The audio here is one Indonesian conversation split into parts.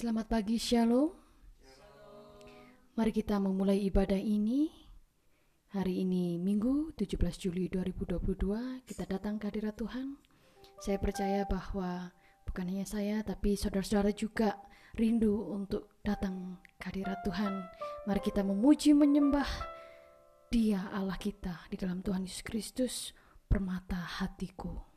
Selamat pagi Shalom. Mari kita memulai ibadah ini. Hari ini Minggu 17 Juli 2022 kita datang ke hadirat Tuhan. Saya percaya bahwa bukan hanya saya tapi saudara-saudara juga rindu untuk datang ke hadirat Tuhan. Mari kita memuji menyembah Dia Allah kita di dalam Tuhan Yesus Kristus permata hatiku.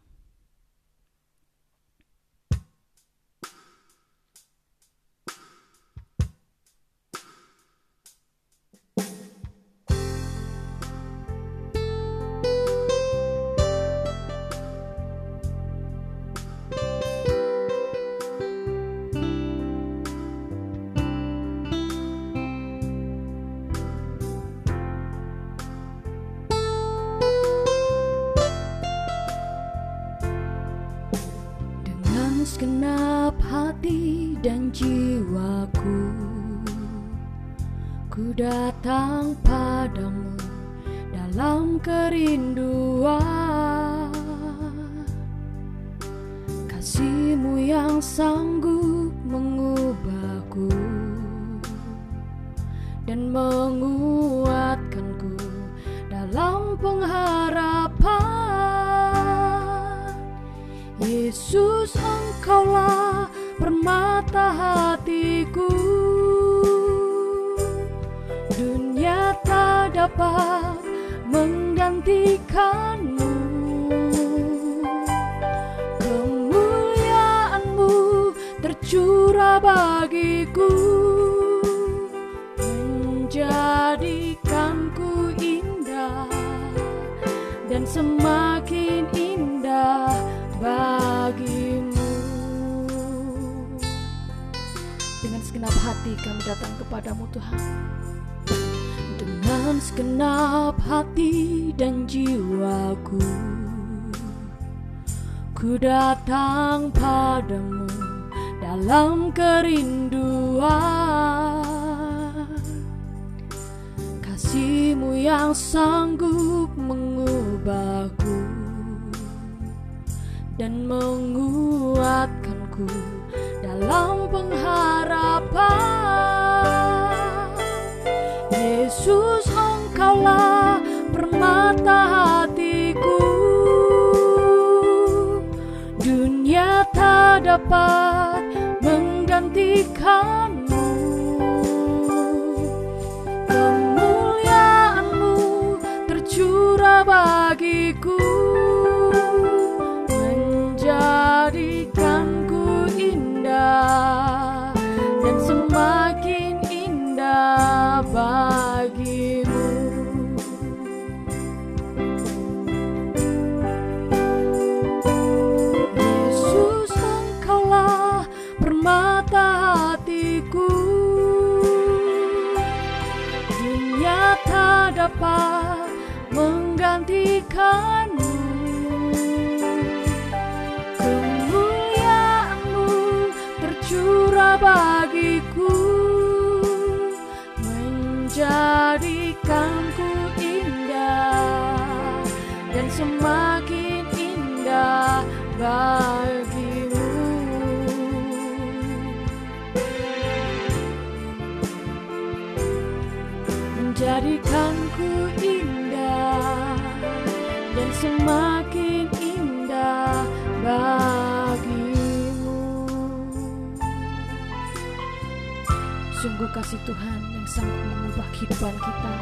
Kasih Tuhan yang sanggup mengubah kehidupan kita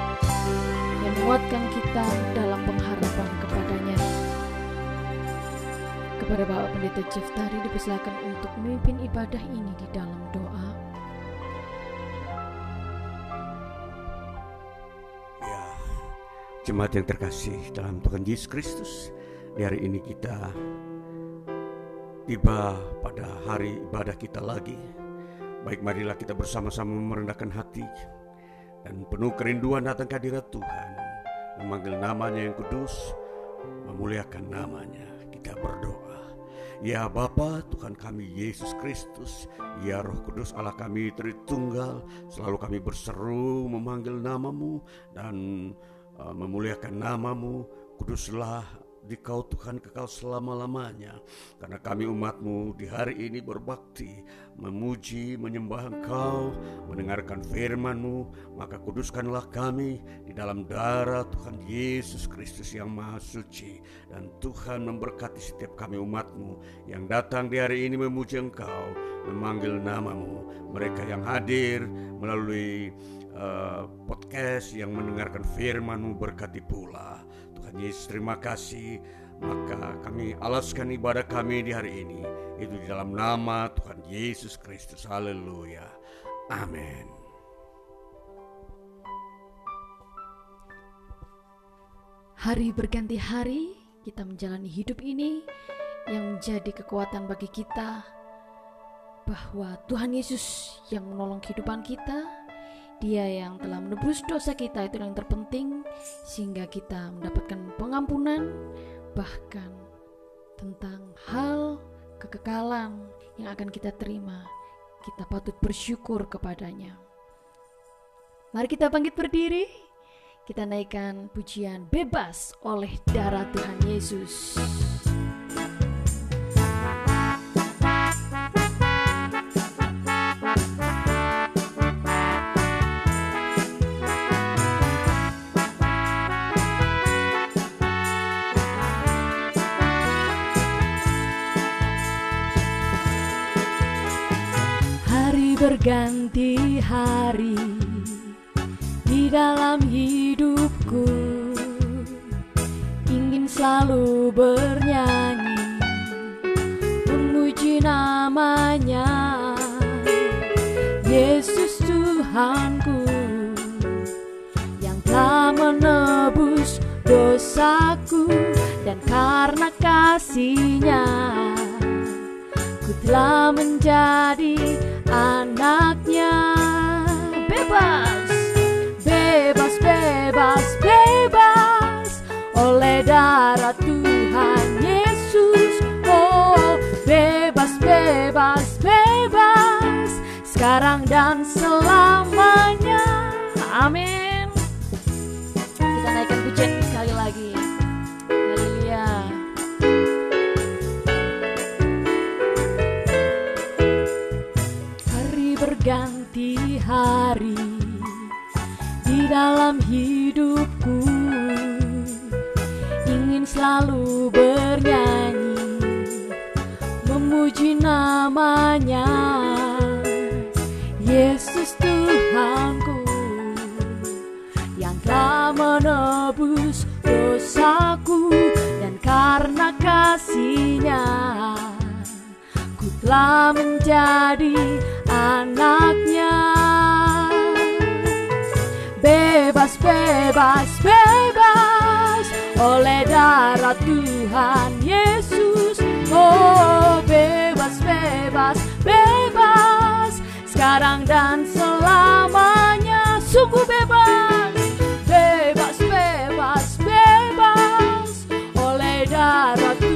Yang menguatkan kita dalam pengharapan kepadanya Kepada Bapak Pendeta Jeff tadi dipersilakan untuk memimpin ibadah ini di dalam doa Ya, jemaat yang terkasih dalam Tuhan Yesus Kristus, di hari ini kita tiba pada hari ibadah kita lagi. Baik marilah kita bersama-sama merendahkan hati dan penuh kerinduan datang ke hadirat Tuhan, memanggil namanya yang kudus, memuliakan namanya. Kita berdoa. Ya Bapa Tuhan kami Yesus Kristus Ya Roh Kudus Allah kami Tritunggal Selalu kami berseru memanggil namamu Dan uh, memuliakan namamu Kuduslah di kau Tuhan kekal selama-lamanya. Karena kami umatmu di hari ini berbakti, memuji, menyembah engkau, mendengarkan firmanmu, maka kuduskanlah kami di dalam darah Tuhan Yesus Kristus yang maha suci. Dan Tuhan memberkati setiap kami umatmu yang datang di hari ini memuji engkau, memanggil namamu. Mereka yang hadir melalui uh, podcast yang mendengarkan firmanmu berkati pula. Yesus terima kasih. Maka kami alaskan ibadah kami di hari ini. Itu di dalam nama Tuhan Yesus Kristus. Haleluya. Amin. Hari berganti hari kita menjalani hidup ini yang menjadi kekuatan bagi kita bahwa Tuhan Yesus yang menolong kehidupan kita dia yang telah menebus dosa kita itu yang terpenting sehingga kita mendapatkan pengampunan bahkan tentang hal kekekalan yang akan kita terima. Kita patut bersyukur kepadanya. Mari kita bangkit berdiri. Kita naikkan pujian bebas oleh darah Tuhan Yesus. Berganti hari di dalam hidupku. Ingin selalu bernyanyi memuji namanya. Yesus Tuhanku yang telah menebus dosaku. Dan karena kasihnya ku telah menjadi anaknya. Bebas. Bebas bebas bebas. Oleh darah Tuhan Yesus. Oh bebas bebas bebas. Sekarang dan selamanya. Amin. Kita naikkan pujian sekali lagi hari di dalam hidupku. Ingin selalu bernyanyi memuji namanya. Yesus Tuhanku yang telah menebus dosaku. Dan karena kasihnya ku telah menjadi anaknya Bebas, bebas, bebas Oleh darah Tuhan Yesus. Oh bebas, bebas, bebas Sekarang dan selamanya Sungguh bebas. Bebas, bebas, bebas Oleh darah Tuhan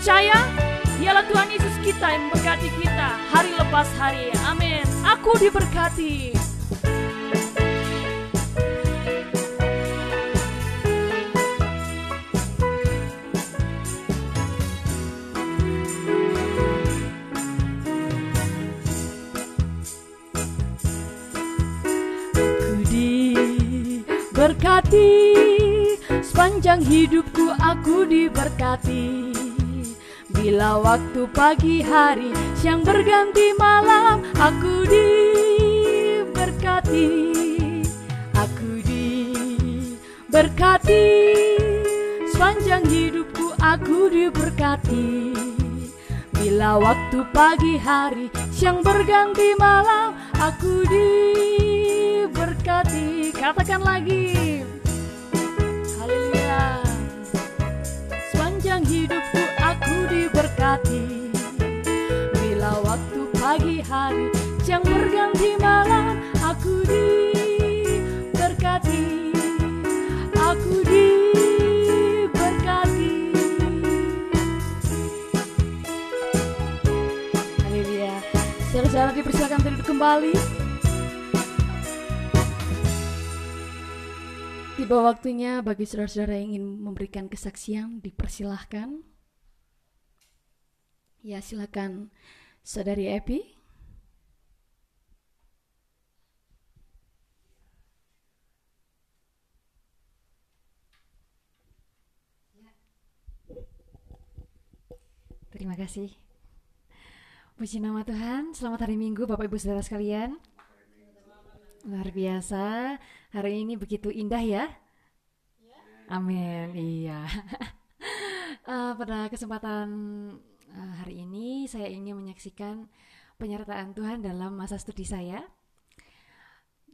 Percaya Dialah Tuhan Yesus kita yang memberkati kita Hari lepas hari. Amin. Aku diberkati. Diberkati. Sepanjang hidupku aku diberkati Bila waktu pagi hari Siang berganti malam Aku diberkati. Aku diberkati. Sepanjang hidupku aku diberkati. Bila waktu pagi hari Siang berganti malam Aku diberkati. Katakan lagi. Haleluya. Sepanjang hidupku aku hati Bila waktu pagi hari yang berganti malam Aku diberkati. Aku diberkati. Haleluya Saudara-saudara dipersilakan duduk kembali. Tiba waktunya bagi saudara-saudara yang ingin memberikan kesaksian dipersilahkan. Ya silakan saudari Epi. Terima kasih. Puji nama Tuhan, selamat hari Minggu Bapak Ibu Saudara sekalian. Luar biasa, hari ini begitu indah ya. Amin, iya. uh, pada kesempatan uh, hari ini saya ingin menyaksikan penyertaan Tuhan dalam masa studi saya.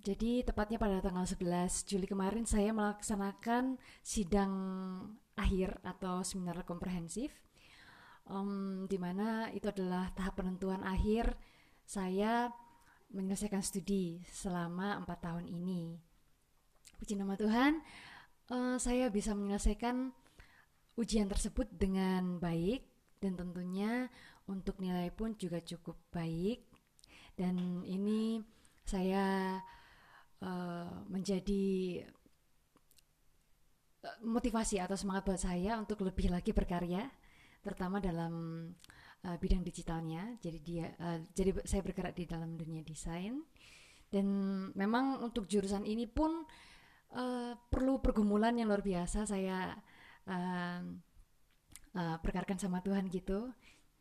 Jadi tepatnya pada tanggal 11 Juli kemarin saya melaksanakan sidang akhir atau seminar komprehensif um, di mana itu adalah tahap penentuan akhir saya menyelesaikan studi selama empat tahun ini. Puji nama Tuhan, uh, saya bisa menyelesaikan ujian tersebut dengan baik dan tentunya untuk nilai pun juga cukup baik. Dan ini saya uh, menjadi eh, motivasi atau semangat buat saya untuk lebih lagi berkarya terutama dalam uh, bidang digitalnya. Jadi dia uh, jadi saya bergerak di dalam dunia desain dan memang untuk jurusan ini pun uh, perlu pergumulan yang luar biasa saya uh, perkarakan sama Tuhan gitu.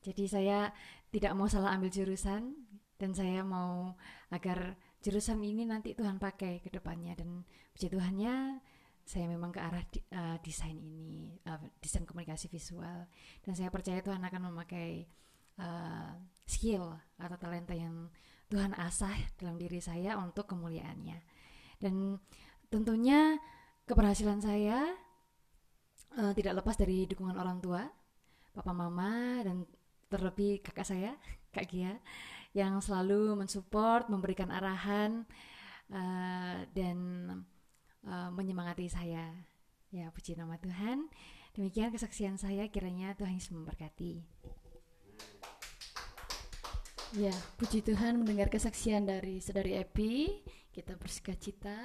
Jadi saya tidak mau salah ambil jurusan dan saya mau agar jurusan ini nanti Tuhan pakai ke depannya dan puji Tuhannya saya memang ke arah di, uh, desain ini, uh, desain komunikasi visual, dan saya percaya Tuhan akan memakai uh, skill atau talenta yang Tuhan asah dalam diri saya untuk kemuliaannya. Dan tentunya keberhasilan saya uh, tidak lepas dari dukungan orang tua, papa mama, dan terlebih kakak saya, kak Gia, yang selalu mensupport, memberikan arahan, uh, dan uh, menyemangati saya. Ya, puji nama Tuhan. Demikian kesaksian saya, kiranya Tuhan Yesus memberkati. Ya, puji Tuhan mendengar kesaksian dari Saudari Epi. Kita bersuka cita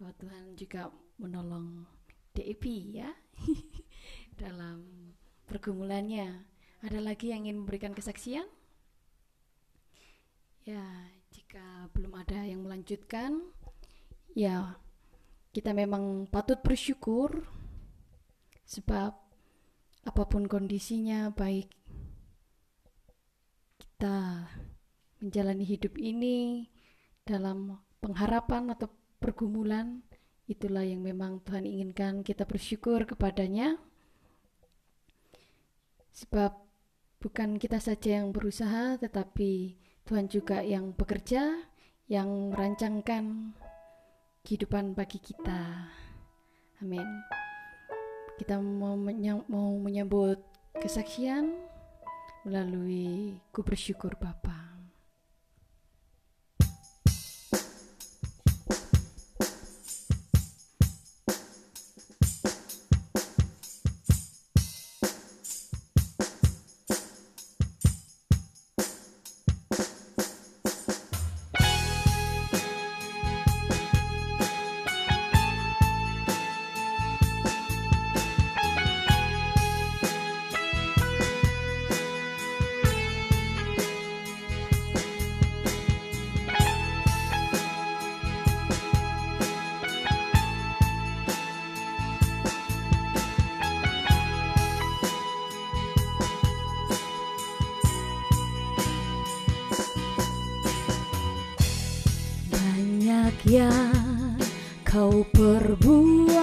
bahwa Tuhan juga menolong DEP ya dalam pergumulannya. Ada lagi yang ingin memberikan kesaksian? Ya, jika belum ada yang melanjutkan, ya kita memang patut bersyukur sebab apa pun kondisinya baik kita menjalani hidup ini dalam pengharapan atau pergumulan itulah yang memang Tuhan inginkan kita bersyukur kepadanya sebab bukan kita saja yang berusaha tetapi Tuhan juga yang bekerja yang merancangkan kehidupan bagi kita. Amin. Kita mau, menyam, mau menyambut kesaksian melalui ku bersyukur Bapa. Yang kau perbuat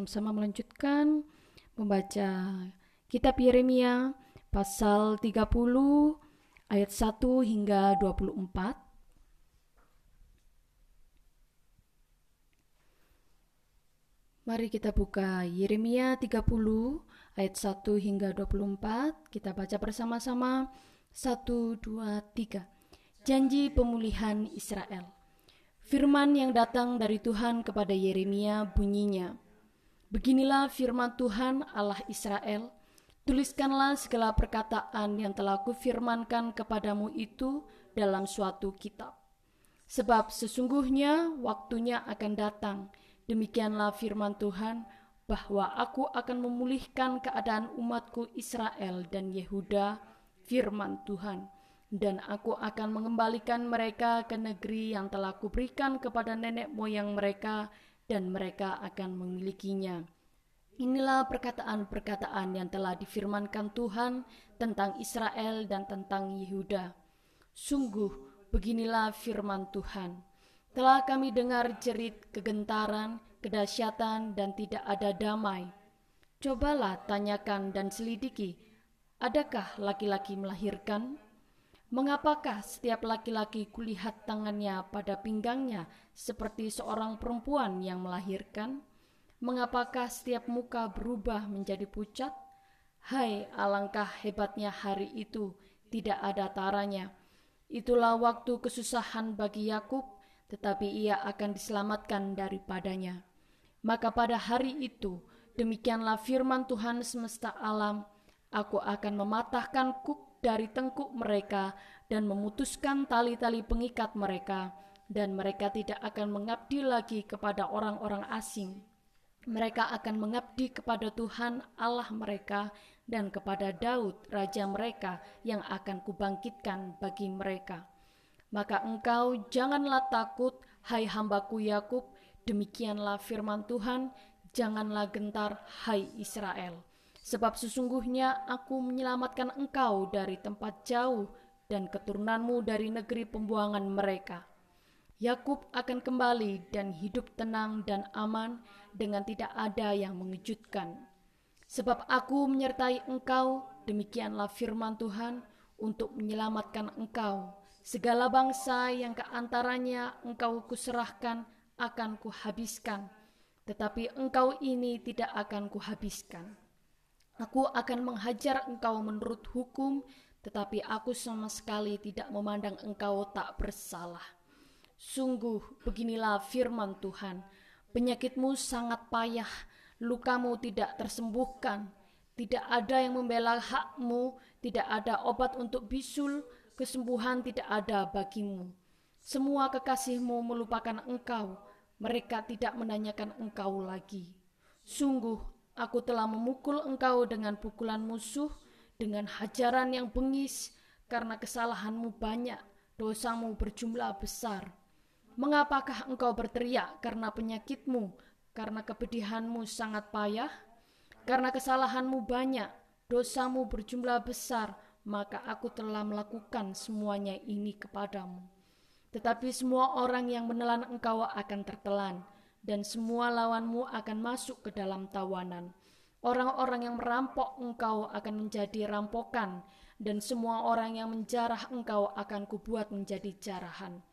bersama-sama melanjutkan membaca kitab Yeremia pasal 30 ayat 1 hingga 24. Mari kita buka Yeremia 30 ayat 1 hingga 24. Kita baca bersama-sama 1 2 3. Janji pemulihan Israel. Firman yang datang dari Tuhan kepada Yeremia bunyinya, Beginilah firman Tuhan Allah Israel, tuliskanlah segala perkataan yang telah kufirmankan kepadamu itu dalam suatu kitab. Sebab sesungguhnya waktunya akan datang, demikianlah firman Tuhan, bahwa aku akan memulihkan keadaan umatku Israel dan Yehuda, firman Tuhan. Dan aku akan mengembalikan mereka ke negeri yang telah kuberikan kepada nenek moyang mereka, dan mereka akan memilikinya. Inilah perkataan-perkataan yang telah difirmankan Tuhan tentang Israel dan tentang Yehuda. Sungguh, Beginilah firman Tuhan. Telah kami dengar jerit kegentaran, kedahsyatan, dan tidak ada damai. Cobalah tanyakan dan selidiki, adakah laki-laki melahirkan? Mengapakah setiap laki-laki kulihat tangannya pada pinggangnya seperti seorang perempuan yang melahirkan? Mengapakah setiap muka berubah menjadi pucat? Hai, alangkah hebatnya hari itu, tidak ada taranya Itulah waktu kesusahan bagi Yakub, tetapi ia akan diselamatkan daripadanya. Maka pada hari itu, demikianlah firman Tuhan semesta alam, aku akan mematahkan kuk dari tengkuk mereka dan memutuskan tali-tali pengikat mereka, dan mereka tidak akan mengabdi lagi kepada orang-orang asing. Mereka akan mengabdi kepada Tuhan Allah mereka dan kepada Daud, raja mereka, yang akan kubangkitkan bagi mereka. Maka engkau janganlah takut, hai hambaku Yakub, demikianlah firman Tuhan, janganlah gentar, hai Israel. Sebab sesungguhnya aku menyelamatkan engkau dari tempat jauh dan keturunanmu dari negeri pembuangan mereka. Yakub akan kembali dan hidup tenang dan aman dengan tidak ada yang mengejutkan Sebab aku menyertai engkau, demikianlah firman Tuhan, untuk menyelamatkan engkau. Segala bangsa yang ke antaranya engkau kuserahkan akan kuhabiskan, tetapi engkau ini tidak akan kuhabiskan. Aku akan menghajar engkau menurut hukum, tetapi aku sama sekali tidak memandang engkau tak bersalah. Sungguh beginilah firman Tuhan, penyakitmu sangat payah, lukamu tidak tersembuhkan, tidak ada yang membela hakmu, tidak ada obat untuk bisul, kesembuhan tidak ada bagimu. Semua kekasihmu melupakan engkau, mereka tidak menanyakan engkau lagi. Sungguh, aku telah memukul engkau dengan pukulan musuh, dengan hajaran yang bengis, karena kesalahanmu banyak, dosamu berjumlah besar. Mengapakah engkau berteriak karena penyakitmu, karena kepedihanmu sangat payah, karena kesalahanmu banyak, dosamu berjumlah besar, maka aku telah melakukan semuanya ini kepadamu. Tetapi semua orang yang menelan engkau akan tertelan, dan semua lawanmu akan masuk ke dalam tawanan. Orang-orang yang merampok engkau akan menjadi rampokan, dan semua orang yang menjarah engkau akan kubuat menjadi jarahan.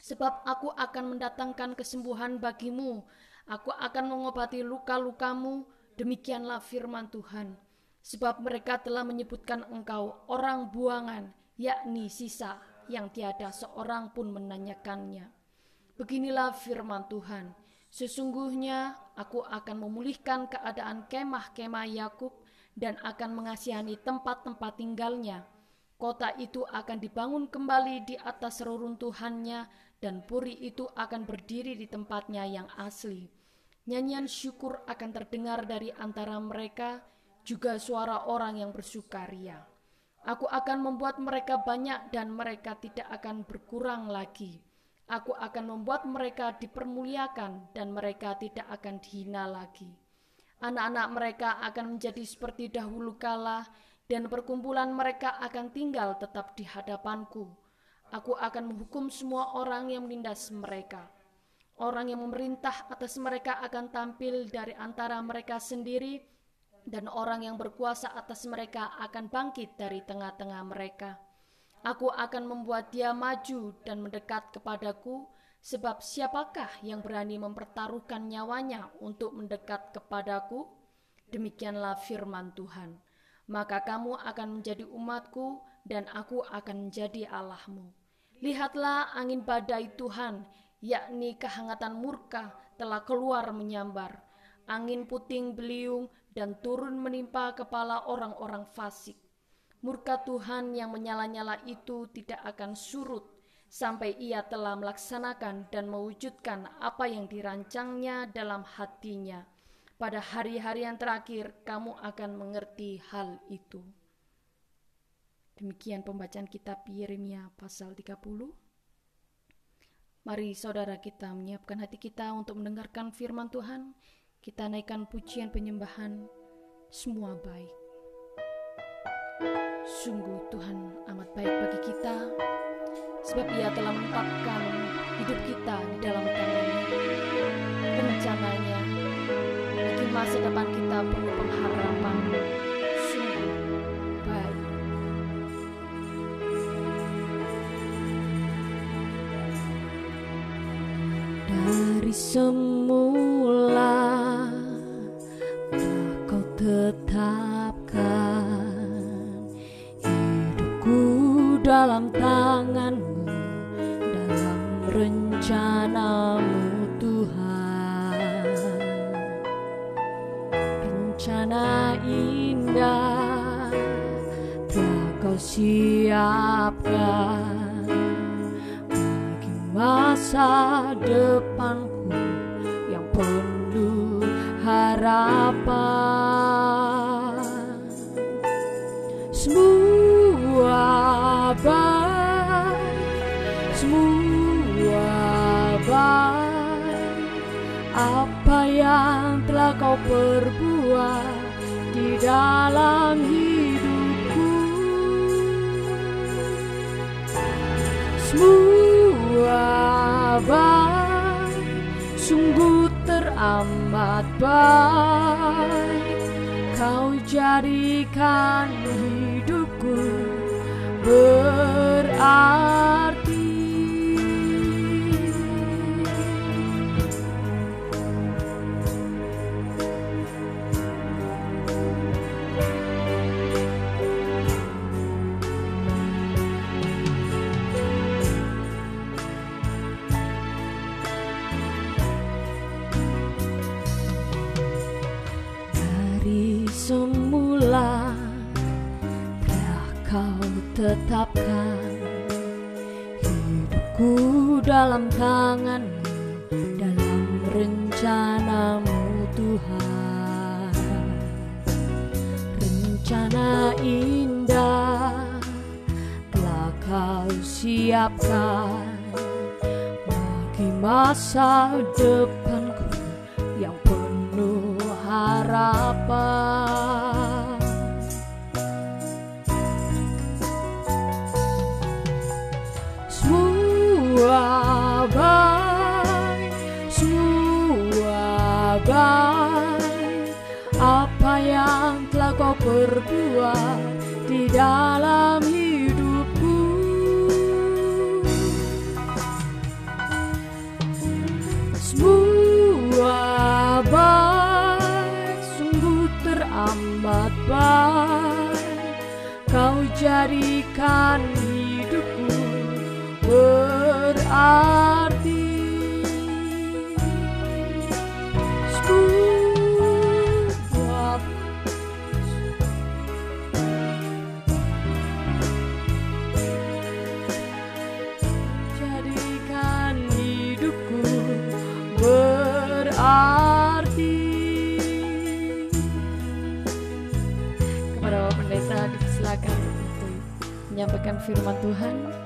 Sebab aku akan mendatangkan kesembuhan bagimu, Aku akan mengobati luka-lukamu, demikianlah firman Tuhan. Sebab mereka telah menyebutkan engkau orang buangan, yakni sisa yang tiada seorang pun menanyakannya. Beginilah firman Tuhan, sesungguhnya aku akan memulihkan keadaan kemah-kemah Yakub dan akan mengasihani tempat-tempat tinggalnya. Kota itu akan dibangun kembali di atas reruntuhannya dan puri itu akan berdiri di tempatnya yang asli. Nyanyian syukur akan terdengar dari antara mereka, juga suara orang yang bersukaria. Aku akan membuat mereka banyak dan mereka tidak akan berkurang lagi. Aku akan membuat mereka dipermuliakan dan mereka tidak akan dihina lagi. Anak-anak mereka akan menjadi seperti dahulu kala dan perkumpulan mereka akan tinggal tetap di hadapanku Aku akan menghukum semua orang yang menindas mereka. Orang yang memerintah atas mereka akan tampil dari antara mereka sendiri, dan orang yang berkuasa atas mereka akan bangkit dari tengah-tengah mereka. Aku akan membuat dia maju dan mendekat kepadaku, sebab siapakah yang berani mempertaruhkan nyawanya untuk mendekat kepadaku? Demikianlah firman Tuhan. Maka kamu akan menjadi umatku, dan aku akan menjadi Allahmu. Lihatlah angin badai Tuhan, yakni kehangatan murka telah keluar menyambar. Angin puting beliung dan turun menimpa kepala orang-orang fasik. Murka Tuhan yang menyala-nyala itu tidak akan surut, sampai ia telah melaksanakan dan mewujudkan apa yang dirancangnya dalam hatinya. Pada hari-hari yang terakhir, kamu akan mengerti hal itu. Demikian pembacaan kitab Yeremia pasal 30. Mari saudara kita menyiapkan hati kita untuk mendengarkan firman Tuhan. Kita naikkan pujian penyembahan, semua baik. Sungguh Tuhan amat baik bagi kita, sebab ia telah menempatkan hidup kita di dalam tangannya. Rencananya, bagi masa depan kita penuh pengharapan, sungguh baik. Dari semula siapkan bagi masa depanku yang penuh harapan. Semua baik semua baik. Apa yang telah kau perbuat di dalam teramat baik kau jadikan hidupku berarti tetapkan hidupku dalam tanganmu dalam rencanamu Tuhan. Rencana indah telah kau siapkan bagi masa depanku yang penuh harapan apa yang telah kau perbuat di dalam hidupku? Semua baik sungguh teramat baik. Kau jadikan hidupku berarti menyampaikan firman Tuhan.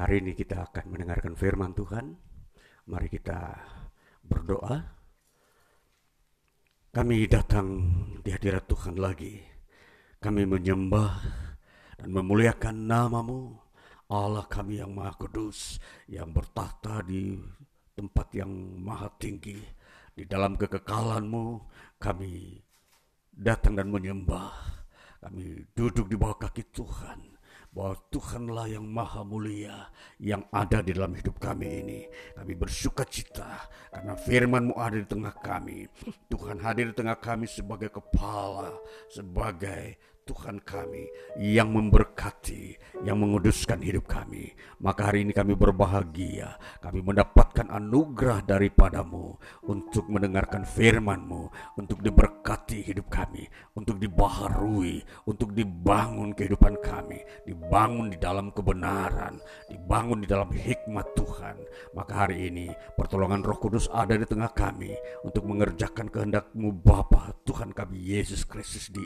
Hari ini kita akan mendengarkan firman Tuhan. Mari kita berdoa. Kami datang di hadirat Tuhan lagi. Kami menyembah dan memuliakan namamu. Allah kami yang maha kudus. Yang bertahta di tempat yang maha tinggi. Di dalam kekekalanmu kami datang dan menyembah. Kami duduk di bawah kaki Tuhan bahwa Tuhanlah yang maha mulia yang ada di dalam hidup kami ini. Kami bersuka cita karena firman-Mu ada di tengah kami. Tuhan hadir di tengah kami sebagai kepala, sebagai Tuhan kami yang memberkati, yang menguduskan hidup kami. Maka hari ini kami berbahagia, kami mendapatkan anugerah daripadamu untuk mendengarkan firman-Mu, untuk diberkati hidup kami, untuk dibaharui, untuk dibangun kehidupan kami, dibangun di dalam kebenaran, dibangun di dalam hikmat Tuhan. Maka hari ini pertolongan roh kudus ada di tengah kami untuk mengerjakan kehendak-Mu Bapa Tuhan kami Yesus Kristus di,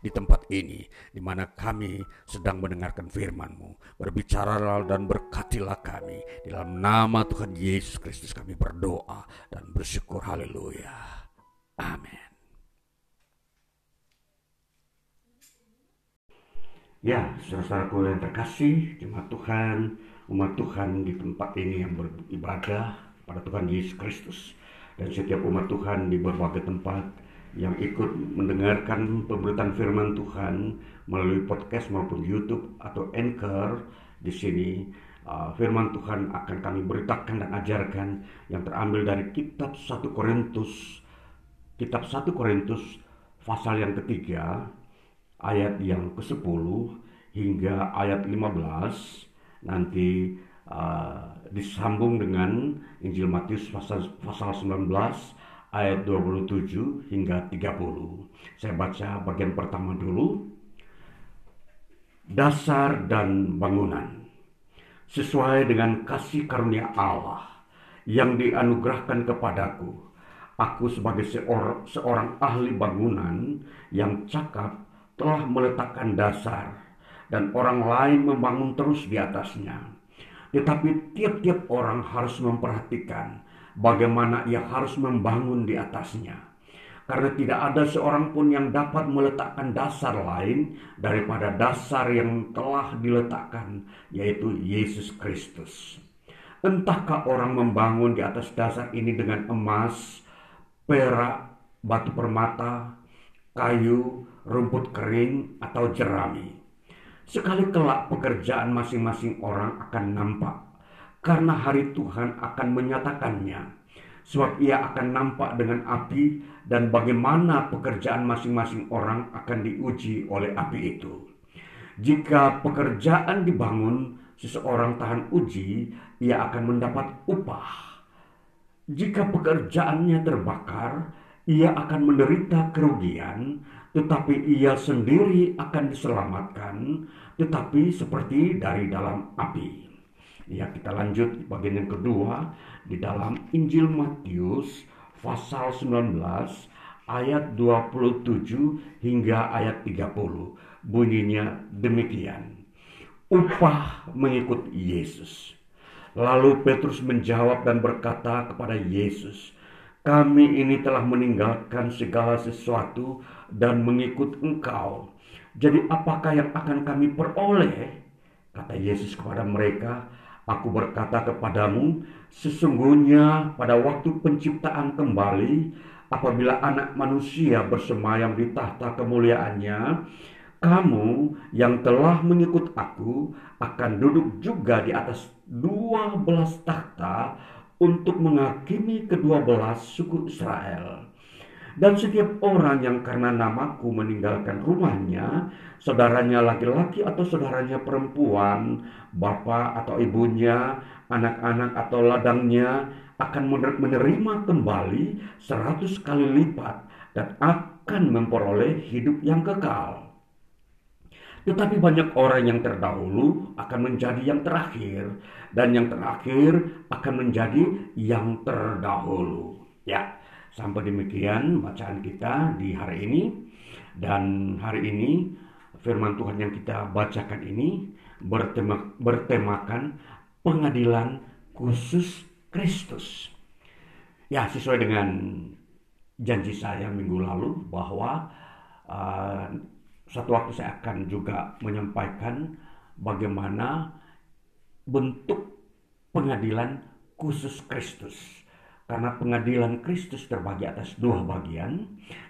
di tempat ini ini di mana kami sedang mendengarkan firman-Mu. Berbicaralah dan berkatilah kami. Di dalam nama Tuhan Yesus Kristus kami berdoa dan bersyukur. Haleluya. Amin. Ya, saudara-saudaraku yang terkasih, jemaat Tuhan, umat Tuhan di tempat ini yang beribadah pada Tuhan Yesus Kristus dan setiap umat Tuhan di berbagai tempat yang ikut mendengarkan pemberitaan firman Tuhan melalui podcast maupun YouTube atau Anchor di sini uh, firman Tuhan akan kami beritakan dan ajarkan yang terambil dari kitab 1 Korintus kitab 1 Korintus pasal yang ketiga ayat yang ke-10 hingga ayat 15 nanti uh, disambung dengan Injil Matius pasal pasal 19 ayat 27 hingga 30. Saya baca bagian pertama dulu. Dasar dan bangunan. Sesuai dengan kasih karunia Allah yang dianugerahkan kepadaku, aku sebagai seorang, seorang ahli bangunan yang cakap telah meletakkan dasar dan orang lain membangun terus di atasnya. Tetapi tiap-tiap orang harus memperhatikan bagaimana ia harus membangun di atasnya. Karena tidak ada seorang pun yang dapat meletakkan dasar lain daripada dasar yang telah diletakkan, yaitu Yesus Kristus. Entahkah orang membangun di atas dasar ini dengan emas, perak, batu permata, kayu, rumput kering, atau jerami. Sekali kelak pekerjaan masing-masing orang akan nampak karena hari Tuhan akan menyatakannya. Sebab ia akan nampak dengan api dan bagaimana pekerjaan masing-masing orang akan diuji oleh api itu. Jika pekerjaan dibangun, seseorang tahan uji, ia akan mendapat upah. Jika pekerjaannya terbakar, ia akan menderita kerugian, tetapi ia sendiri akan diselamatkan, tetapi seperti dari dalam api. Ya, kita lanjut bagian yang kedua di dalam Injil Matius pasal 19 ayat 27 hingga ayat 30. Bunyinya demikian. Upah mengikut Yesus. Lalu Petrus menjawab dan berkata kepada Yesus, "Kami ini telah meninggalkan segala sesuatu dan mengikut Engkau. Jadi apakah yang akan kami peroleh?" Kata Yesus kepada mereka, Aku berkata kepadamu, sesungguhnya pada waktu penciptaan kembali, apabila anak manusia bersemayam di tahta kemuliaannya, kamu yang telah mengikut aku akan duduk juga di atas dua belas tahta untuk menghakimi kedua belas suku Israel. Dan setiap orang yang karena namaku meninggalkan rumahnya, saudaranya laki-laki atau saudaranya perempuan, bapak atau ibunya, anak-anak atau ladangnya, akan menerima kembali seratus kali lipat dan akan memperoleh hidup yang kekal. Tetapi banyak orang yang terdahulu akan menjadi yang terakhir, dan yang terakhir akan menjadi yang terdahulu. Ya, Sampai demikian bacaan kita di hari ini dan hari ini firman Tuhan yang kita bacakan ini bertema, bertemakan pengadilan khusus Kristus. Ya, sesuai dengan janji saya minggu lalu bahwa uh, satu waktu saya akan juga menyampaikan bagaimana bentuk pengadilan khusus Kristus Karena pengadilan Kristus terbagi atas dua bagian.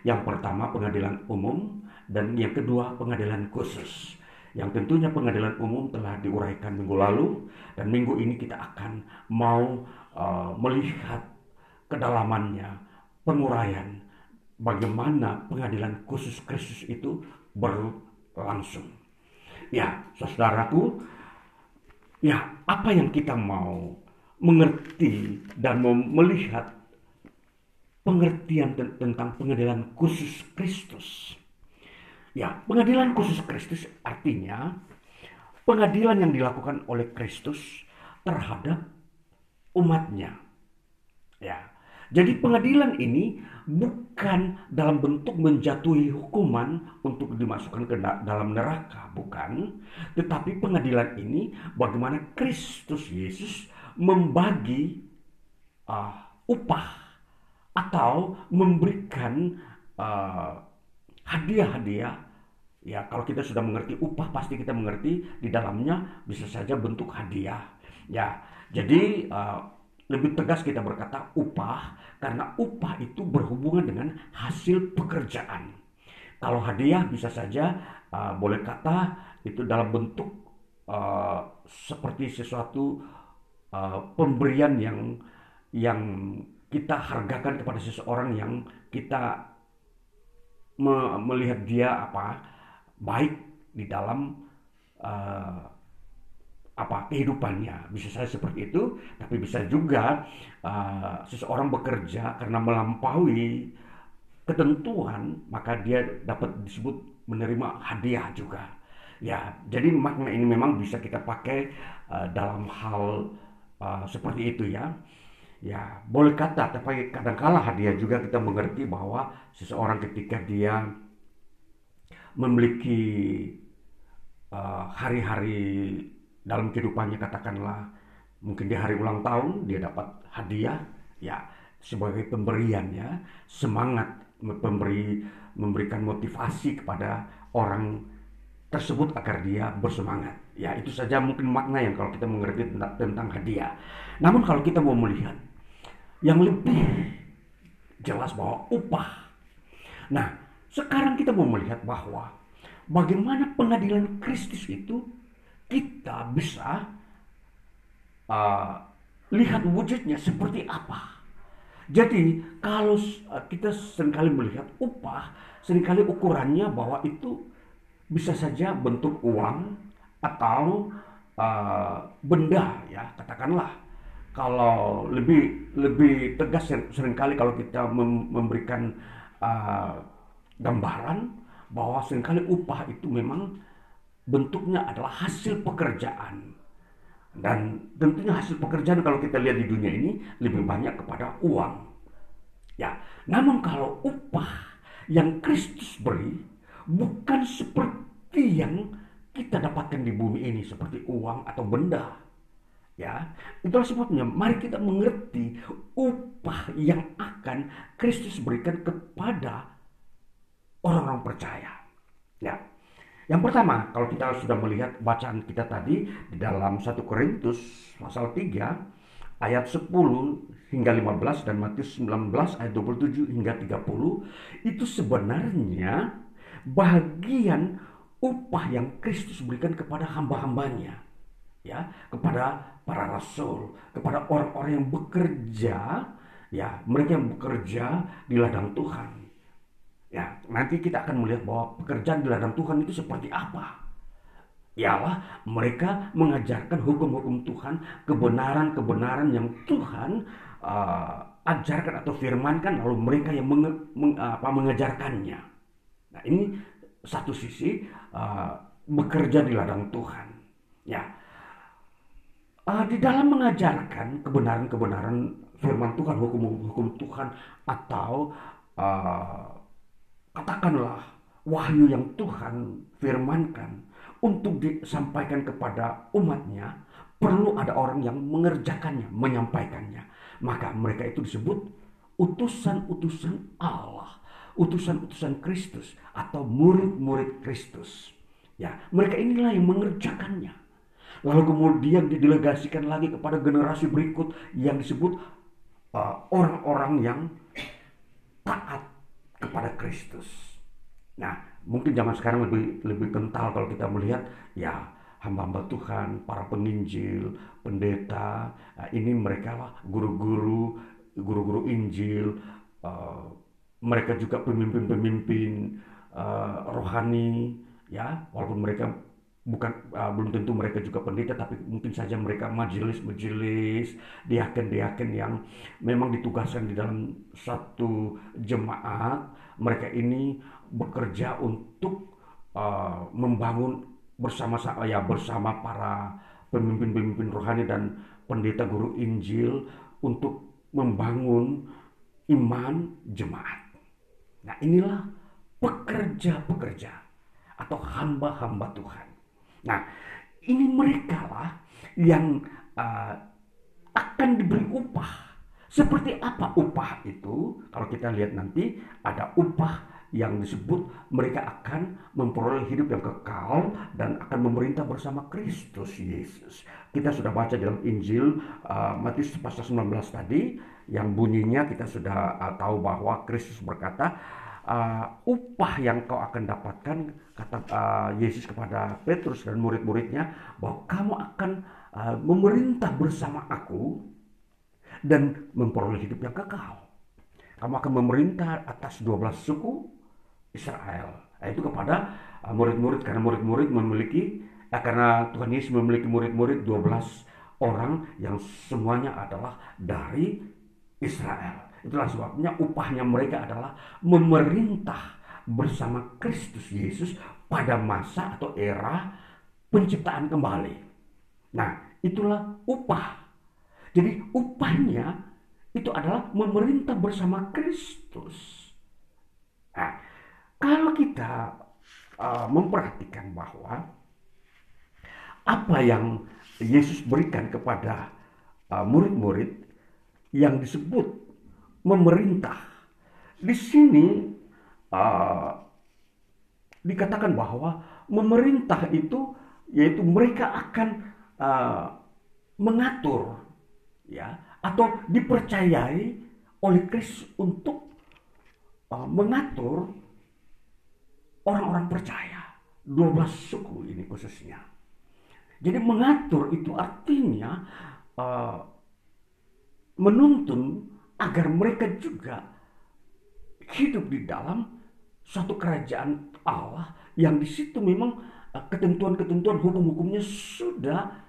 Yang pertama pengadilan umum dan yang kedua pengadilan khusus. Yang tentunya pengadilan umum telah diuraikan minggu lalu dan minggu ini kita akan mau uh, melihat kedalamannya, penguraian bagaimana pengadilan khusus Kristus itu berlangsung. Ya, saudaraku, ya apa yang kita mau mengerti dan melihat pengertian tentang pengadilan khusus Kristus. Ya, pengadilan khusus Kristus artinya pengadilan yang dilakukan oleh Kristus terhadap umatnya. Ya, jadi pengadilan ini bukan dalam bentuk menjatuhi hukuman untuk dimasukkan ke dalam neraka, bukan. Tetapi pengadilan ini bagaimana Kristus Yesus membagi uh, upah atau memberikan uh, hadiah-hadiah. Ya, kalau kita sudah mengerti upah, pasti kita mengerti di dalamnya bisa saja bentuk hadiah. Ya, jadi uh, lebih tegas kita berkata upah karena upah itu berhubungan dengan hasil pekerjaan. Kalau hadiah bisa saja uh, boleh kata itu dalam bentuk uh, seperti sesuatu uh, pemberian yang yang kita hargakan kepada seseorang yang kita me melihat dia apa baik di dalam uh, apa kehidupannya. Bisa saja seperti itu tapi bisa juga uh, seseorang bekerja karena melampaui ketentuan maka dia dapat disebut menerima hadiah juga. Ya jadi makna ini memang bisa kita pakai uh, dalam hal uh, seperti itu ya. Ya boleh kata tapi kadangkala hadiah juga kita mengerti bahwa seseorang ketika dia memiliki hari-hari uh, dalam kehidupannya katakanlah mungkin di hari ulang tahun dia dapat hadiah ya sebagai pemberian ya semangat memberi memberikan motivasi kepada orang tersebut agar dia bersemangat ya itu saja mungkin makna yang kalau kita mengerti tentang, tentang hadiah namun kalau kita mau melihat yang lebih jelas bahwa upah nah sekarang kita mau melihat bahwa bagaimana pengadilan Kristus itu kita bisa uh, lihat wujudnya seperti apa. Jadi kalau uh, kita sering kali melihat upah, sering kali ukurannya bahwa itu bisa saja bentuk uang atau uh, benda ya katakanlah kalau lebih lebih tegas sering kali kalau kita memberikan uh, gambaran bahwa sering kali upah itu memang bentuknya adalah hasil pekerjaan. Dan tentunya hasil pekerjaan kalau kita lihat di dunia ini lebih banyak kepada uang. Ya, namun kalau upah yang Kristus beri bukan seperti yang kita dapatkan di bumi ini seperti uang atau benda. Ya, itulah sebabnya mari kita mengerti upah yang akan Kristus berikan kepada orang-orang percaya. Ya, yang pertama, kalau kita sudah melihat bacaan kita tadi di dalam 1 Korintus pasal 3 ayat 10 hingga 15 dan Matius 19 ayat 27 hingga 30 itu sebenarnya bagian upah yang Kristus berikan kepada hamba-hambanya ya kepada para rasul kepada orang-orang yang bekerja ya mereka yang bekerja di ladang Tuhan Ya, nanti kita akan melihat bahwa pekerjaan di ladang Tuhan itu seperti apa. Ialah mereka mengajarkan hukum-hukum Tuhan, kebenaran-kebenaran yang Tuhan uh, ajarkan atau firmankan, lalu mereka yang menge, mengajarkannya. Nah, ini satu sisi uh, bekerja di ladang Tuhan. Ya, uh, di dalam mengajarkan kebenaran-kebenaran firman Tuhan, hukum-hukum Tuhan, atau uh, katakanlah wahyu yang Tuhan firmankan untuk disampaikan kepada umatnya perlu ada orang yang mengerjakannya, menyampaikannya. Maka mereka itu disebut utusan-utusan Allah, utusan-utusan Kristus atau murid-murid Kristus. Ya, mereka inilah yang mengerjakannya. Lalu kemudian didelegasikan lagi kepada generasi berikut yang disebut uh, orang-orang yang taat kepada Kristus. Nah, mungkin zaman sekarang lebih lebih kental kalau kita melihat ya hamba-hamba Tuhan, para penginjil, pendeta, nah, ini mereka lah guru-guru, guru-guru Injil, uh, mereka juga pemimpin-pemimpin uh, rohani, ya, walaupun mereka bukan uh, belum tentu mereka juga pendeta tapi mungkin saja mereka majelis-majelis diaken-diaken yang memang ditugaskan di dalam satu jemaat mereka ini bekerja untuk uh, membangun bersama-sama ya bersama para pemimpin-pemimpin rohani dan pendeta guru Injil untuk membangun iman jemaat. Nah, inilah pekerja-pekerja atau hamba-hamba Tuhan Nah, ini mereka lah yang uh, akan diberi upah. Seperti apa upah itu? Kalau kita lihat nanti ada upah yang disebut mereka akan memperoleh hidup yang kekal dan akan memerintah bersama Kristus Yesus. Kita sudah baca dalam Injil uh, Matius pasal 19 tadi yang bunyinya kita sudah uh, tahu bahwa Kristus berkata uh, upah yang kau akan dapatkan kata uh, Yesus kepada Petrus dan murid-muridnya bahwa kamu akan uh, memerintah bersama aku dan memperoleh hidup yang kekal. Kamu akan memerintah atas 12 suku Israel. Nah, itu kepada murid-murid karena murid-murid memiliki ya, karena Tuhan Yesus memiliki murid-murid 12 orang yang semuanya adalah dari Israel. Itulah sebabnya upahnya mereka adalah memerintah bersama Kristus Yesus pada masa atau era penciptaan kembali. Nah, itulah upah. Jadi upahnya itu adalah memerintah bersama Kristus. Nah, kalau kita uh, memperhatikan bahwa apa yang Yesus berikan kepada uh, murid-murid uh, yang disebut memerintah. Di sini uh, dikatakan bahwa memerintah itu yaitu mereka akan uh, mengatur ya atau dipercayai oleh Kristus untuk uh, mengatur orang-orang percaya 12 suku ini khususnya. Jadi mengatur itu artinya uh, menuntun agar mereka juga hidup di dalam suatu kerajaan Allah yang di situ memang uh, ketentuan-ketentuan hukum-hukumnya sudah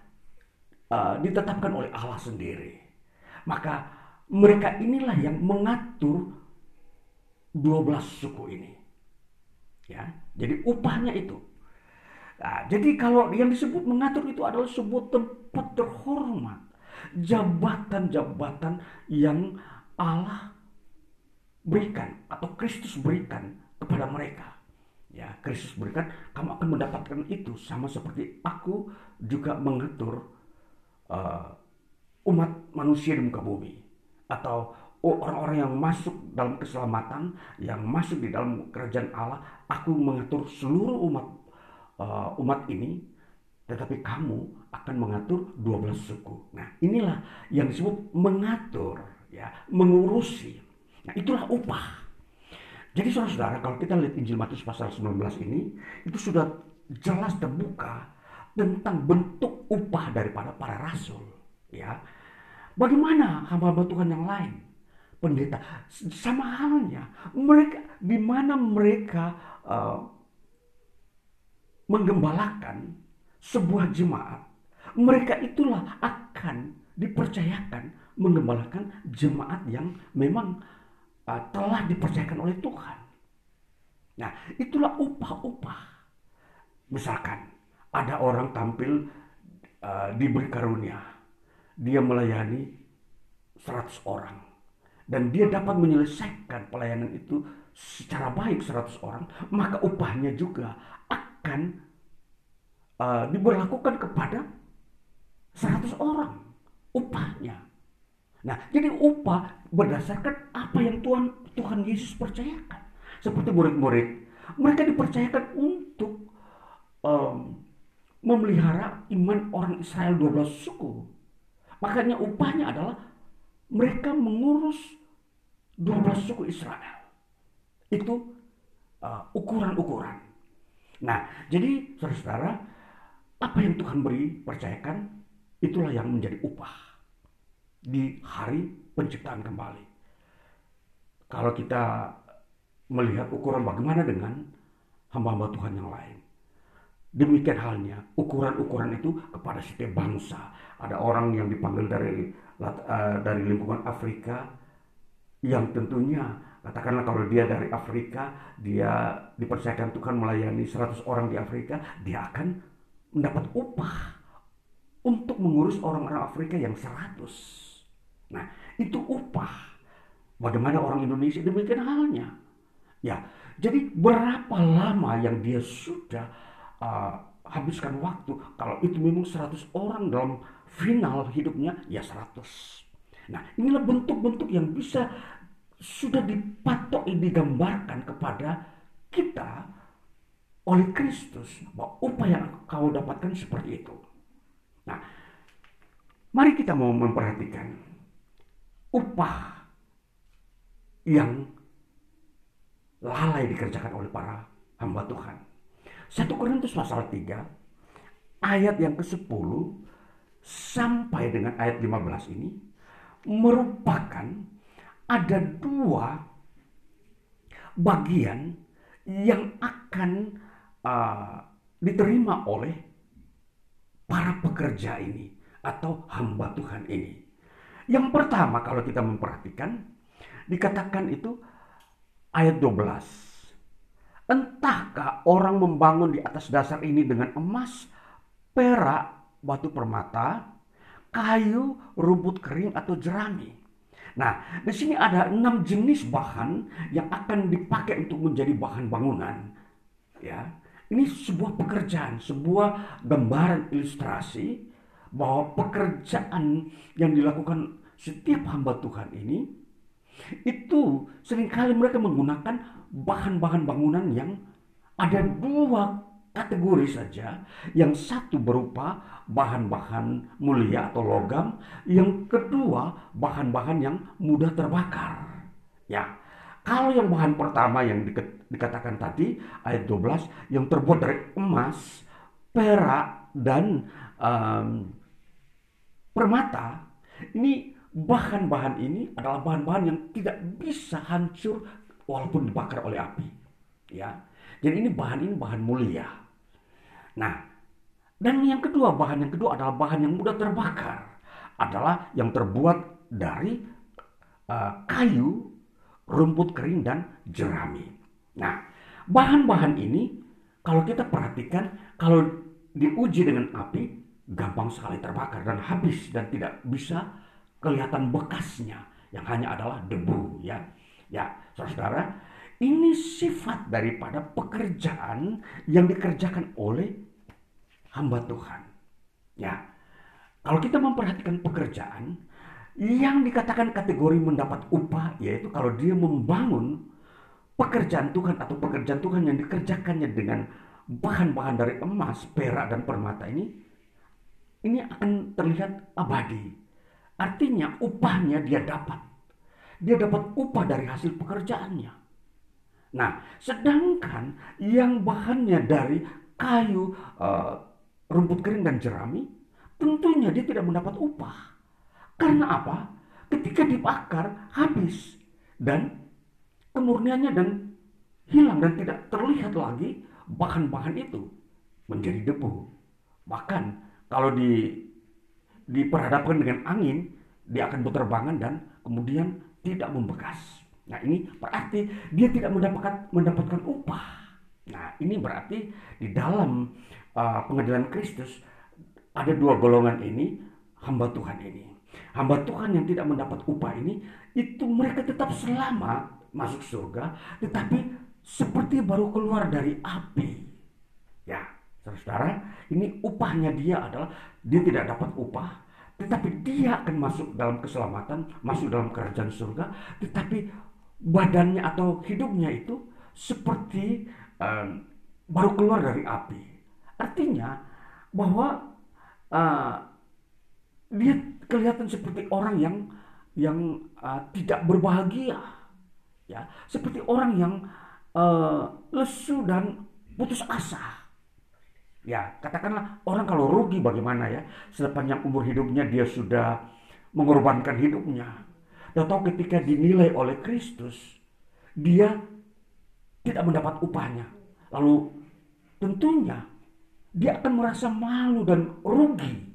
uh, ditetapkan oleh Allah sendiri. Maka mereka inilah yang mengatur 12 suku ini. Ya, jadi upahnya itu. Nah, jadi kalau yang disebut mengatur itu adalah sebuah tempat terhormat, jabatan-jabatan yang Allah berikan atau Kristus berikan kepada mereka. Ya, Kristus berikan, kamu akan mendapatkan itu. Sama seperti aku juga mengatur uh, umat manusia di muka bumi. Atau orang-orang yang masuk dalam keselamatan, yang masuk di dalam kerajaan Allah, aku mengatur seluruh umat uh, umat ini, tetapi kamu akan mengatur 12 suku. Nah, inilah yang disebut mengatur ya mengurusi. Nah, itulah upah. Jadi saudara-saudara, kalau kita lihat Injil Matius pasal 19 ini, itu sudah jelas terbuka tentang bentuk upah daripada para rasul. Ya, bagaimana hamba-hamba Tuhan yang lain, pendeta, sama halnya mereka di mana mereka uh, menggembalakan sebuah jemaat, mereka itulah akan dipercayakan mengembalakan jemaat yang memang uh, telah dipercayakan oleh Tuhan. Nah, itulah upah-upah. Misalkan ada orang tampil uh, diberi karunia, dia melayani 100 orang dan dia dapat menyelesaikan pelayanan itu secara baik 100 orang, maka upahnya juga akan uh, diberlakukan kepada 100 orang upahnya. Nah, jadi upah berdasarkan apa yang Tuhan Tuhan Yesus percayakan. Seperti murid-murid, mereka dipercayakan untuk um, memelihara iman orang Israel 12 suku. Makanya upahnya adalah mereka mengurus 12 suku Israel. Itu uh, ukuran-ukuran. Nah, jadi saudara-saudara, apa yang Tuhan beri, percayakan, itulah yang menjadi upah di hari penciptaan kembali. Kalau kita melihat ukuran bagaimana dengan hamba-hamba Tuhan yang lain. Demikian halnya ukuran-ukuran itu kepada setiap bangsa. Ada orang yang dipanggil dari uh, dari lingkungan Afrika yang tentunya katakanlah kalau dia dari Afrika, dia dipercayakan Tuhan melayani 100 orang di Afrika, dia akan mendapat upah untuk mengurus orang-orang Afrika yang 100. Nah, itu upah. Bagaimana orang Indonesia demikian halnya. Ya, jadi berapa lama yang dia sudah uh, habiskan waktu kalau itu memang 100 orang dalam final hidupnya ya 100. Nah, inilah bentuk-bentuk yang bisa sudah dipatok digambarkan kepada kita oleh Kristus bahwa upah yang kau dapatkan seperti itu. Nah, mari kita mau memperhatikan upah yang lalai dikerjakan oleh para hamba Tuhan. 1 Korintus pasal 3 ayat yang ke-10 sampai dengan ayat 15 ini merupakan ada dua bagian yang akan uh, diterima oleh para pekerja ini atau hamba Tuhan ini. Yang pertama kalau kita memperhatikan dikatakan itu ayat 12 Entahkah orang membangun di atas dasar ini dengan emas, perak, batu permata, kayu, rumput kering atau jerami. Nah, di sini ada enam jenis bahan yang akan dipakai untuk menjadi bahan bangunan. Ya, ini sebuah pekerjaan, sebuah gambaran ilustrasi bahwa pekerjaan yang dilakukan setiap hamba Tuhan ini itu sering kali mereka menggunakan bahan-bahan bangunan yang ada dua kategori saja. Yang satu berupa bahan-bahan mulia atau logam, yang kedua bahan-bahan yang mudah terbakar. Ya. Kalau yang bahan pertama yang dikatakan tadi ayat 12 yang terbuat dari emas, perak dan um, permata, ini bahan-bahan ini adalah bahan-bahan yang tidak bisa hancur walaupun dibakar oleh api. Ya. Jadi ini bahan ini bahan mulia. Nah, dan yang kedua, bahan yang kedua adalah bahan yang mudah terbakar. Adalah yang terbuat dari uh, kayu, rumput kering dan jerami. Nah, bahan-bahan ini kalau kita perhatikan kalau diuji dengan api gampang sekali terbakar dan habis dan tidak bisa kelihatan bekasnya yang hanya adalah debu ya. Ya, saudara, ini sifat daripada pekerjaan yang dikerjakan oleh hamba Tuhan. Ya, kalau kita memperhatikan pekerjaan yang dikatakan kategori mendapat upah, yaitu kalau dia membangun pekerjaan Tuhan atau pekerjaan Tuhan yang dikerjakannya dengan bahan-bahan dari emas, perak, dan permata ini, ini akan terlihat abadi. Artinya upahnya dia dapat dia dapat upah dari hasil pekerjaannya. Nah, sedangkan yang bahannya dari kayu, uh, rumput kering dan jerami, tentunya dia tidak mendapat upah. Karena apa? Ketika dibakar habis dan kemurniannya dan hilang dan tidak terlihat lagi bahan-bahan itu menjadi debu. Bahkan kalau di diperhadapkan dengan angin, dia akan berterbangan dan kemudian tidak membekas. Nah ini berarti dia tidak mendapatkan mendapatkan upah. Nah ini berarti di dalam uh, pengadilan Kristus ada dua golongan ini hamba Tuhan ini. Hamba Tuhan yang tidak mendapat upah ini itu mereka tetap selamat masuk surga, tetapi seperti baru keluar dari api. Ya, saudara, ini upahnya dia adalah dia tidak dapat upah, tetapi dia akan masuk dalam keselamatan, masuk dalam kerajaan surga, tetapi badannya atau hidupnya itu seperti um, baru keluar dari api. Artinya bahwa uh, dia kelihatan seperti orang yang yang uh, tidak berbahagia. Ya, seperti orang yang uh, lesu dan putus asa. Ya, katakanlah orang kalau rugi bagaimana ya? Sepanjang umur hidupnya dia sudah mengorbankan hidupnya. Dan tahu ketika dinilai oleh Kristus, dia tidak mendapat upahnya. Lalu tentunya dia akan merasa malu dan rugi.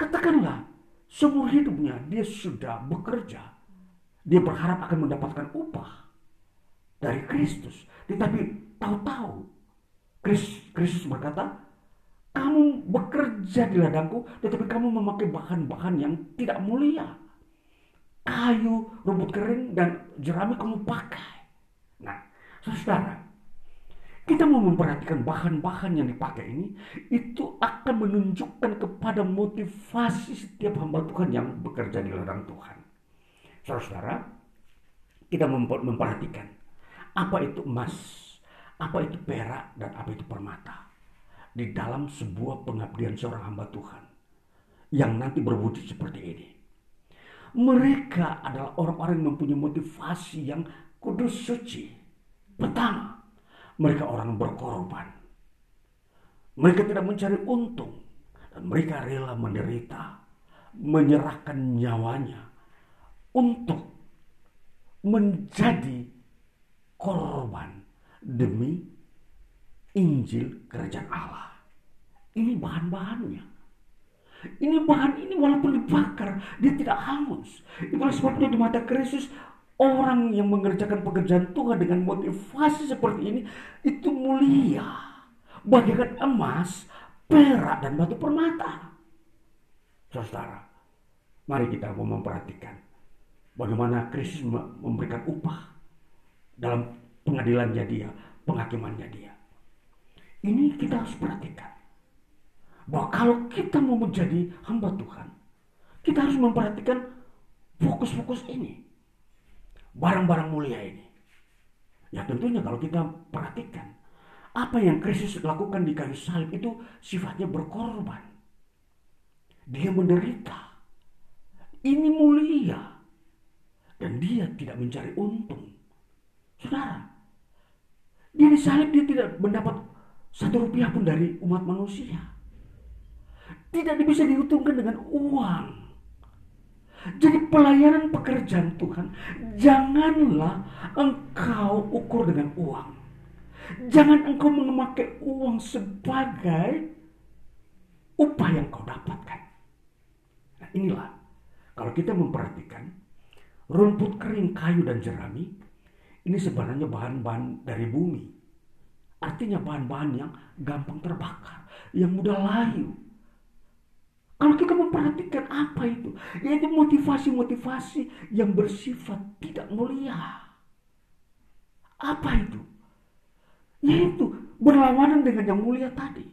Katakanlah, seumur hidupnya dia sudah bekerja. Dia berharap akan mendapatkan upah dari Kristus. Tetapi tahu-tahu Kristus berkata, kamu bekerja di ladangku, tetapi kamu memakai bahan-bahan yang tidak mulia. Kayu, rumput kering, dan jerami kamu pakai. Nah, saudara, kita mau memperhatikan bahan-bahan yang dipakai ini, itu akan menunjukkan kepada motivasi setiap hamba Tuhan yang bekerja di ladang Tuhan. Saudara, kita memperhatikan apa itu emas, apa itu perak, dan apa itu permata. Di dalam sebuah pengabdian seorang hamba Tuhan. Yang nanti berwujud seperti ini. Mereka adalah orang-orang yang mempunyai motivasi yang kudus suci. Pertama, mereka orang berkorban. Mereka tidak mencari untung. Dan mereka rela menderita. Menyerahkan nyawanya. Untuk menjadi korban demi Injil kerajaan Allah. Ini bahan-bahannya. Ini bahan ini walaupun dibakar, dia tidak hangus. Itulah sebabnya di mata Kristus orang yang mengerjakan pekerjaan Tuhan dengan motivasi seperti ini itu mulia. Bagaikan emas, perak, dan batu permata. Saudara, mari kita mau memperhatikan bagaimana Kristus memberikan upah dalam pengadilannya dia, penghakimannya dia. Ini kita harus perhatikan. Bahwa kalau kita mau menjadi hamba Tuhan, kita harus memperhatikan fokus-fokus ini barang-barang mulia ini. Ya tentunya kalau kita perhatikan apa yang Kristus lakukan di kayu salib itu sifatnya berkorban. Dia menderita. Ini mulia. Dan dia tidak mencari untung. Saudara, dia disalib dia tidak mendapat satu rupiah pun dari umat manusia. Tidak bisa diuntungkan dengan uang. Jadi pelayanan pekerjaan Tuhan, janganlah engkau ukur dengan uang. Jangan engkau memakai uang sebagai upah yang kau dapatkan. Nah inilah, kalau kita memperhatikan, rumput kering, kayu, dan jerami, ini sebenarnya bahan-bahan dari bumi. Artinya bahan-bahan yang gampang terbakar, yang mudah layu, kalau kita memperhatikan apa itu, yaitu motivasi-motivasi yang bersifat tidak mulia. Apa itu? Yaitu berlawanan dengan yang mulia tadi.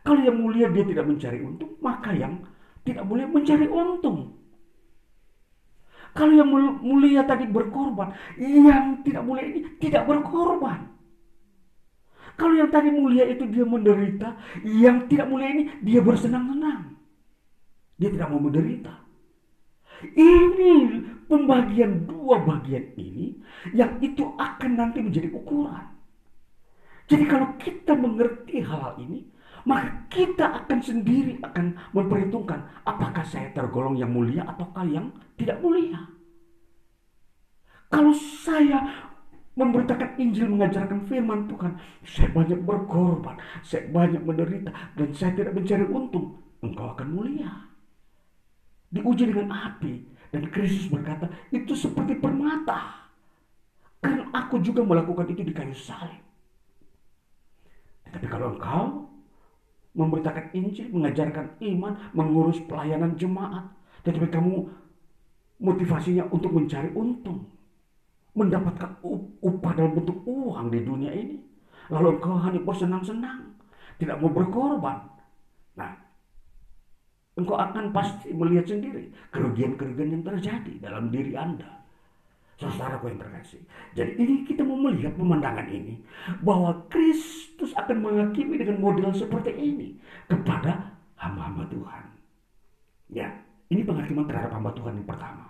Kalau yang mulia dia tidak mencari untung, maka yang tidak mulia mencari untung. Kalau yang mulia tadi berkorban, yang tidak mulia ini tidak berkorban. Kalau yang tadi mulia itu dia menderita, yang tidak mulia ini dia bersenang-senang. Dia tidak mau menderita. Ini pembagian dua bagian ini yang itu akan nanti menjadi ukuran. Jadi kalau kita mengerti hal-hal ini, maka kita akan sendiri akan memperhitungkan apakah saya tergolong yang mulia ataukah yang tidak mulia. Kalau saya memberitakan Injil, mengajarkan firman Tuhan, saya banyak berkorban, saya banyak menderita, dan saya tidak mencari untung, engkau akan mulia diuji dengan api. Dan Kristus berkata, itu seperti permata. Karena aku juga melakukan itu di kayu salib. Tapi kalau engkau memberitakan Injil, mengajarkan iman, mengurus pelayanan jemaat, tetapi kamu motivasinya untuk mencari untung, mendapatkan upah dalam bentuk uang di dunia ini, lalu engkau hanya bersenang-senang, tidak mau berkorban. Engkau akan pasti melihat sendiri kerugian-kerugian yang terjadi dalam diri Anda. Saudaraku yang terkasih. Jadi ini kita mau melihat pemandangan ini. Bahwa Kristus akan menghakimi dengan model seperti ini. Kepada hamba-hamba Tuhan. Ya, Ini penghakiman terhadap hamba Tuhan yang pertama.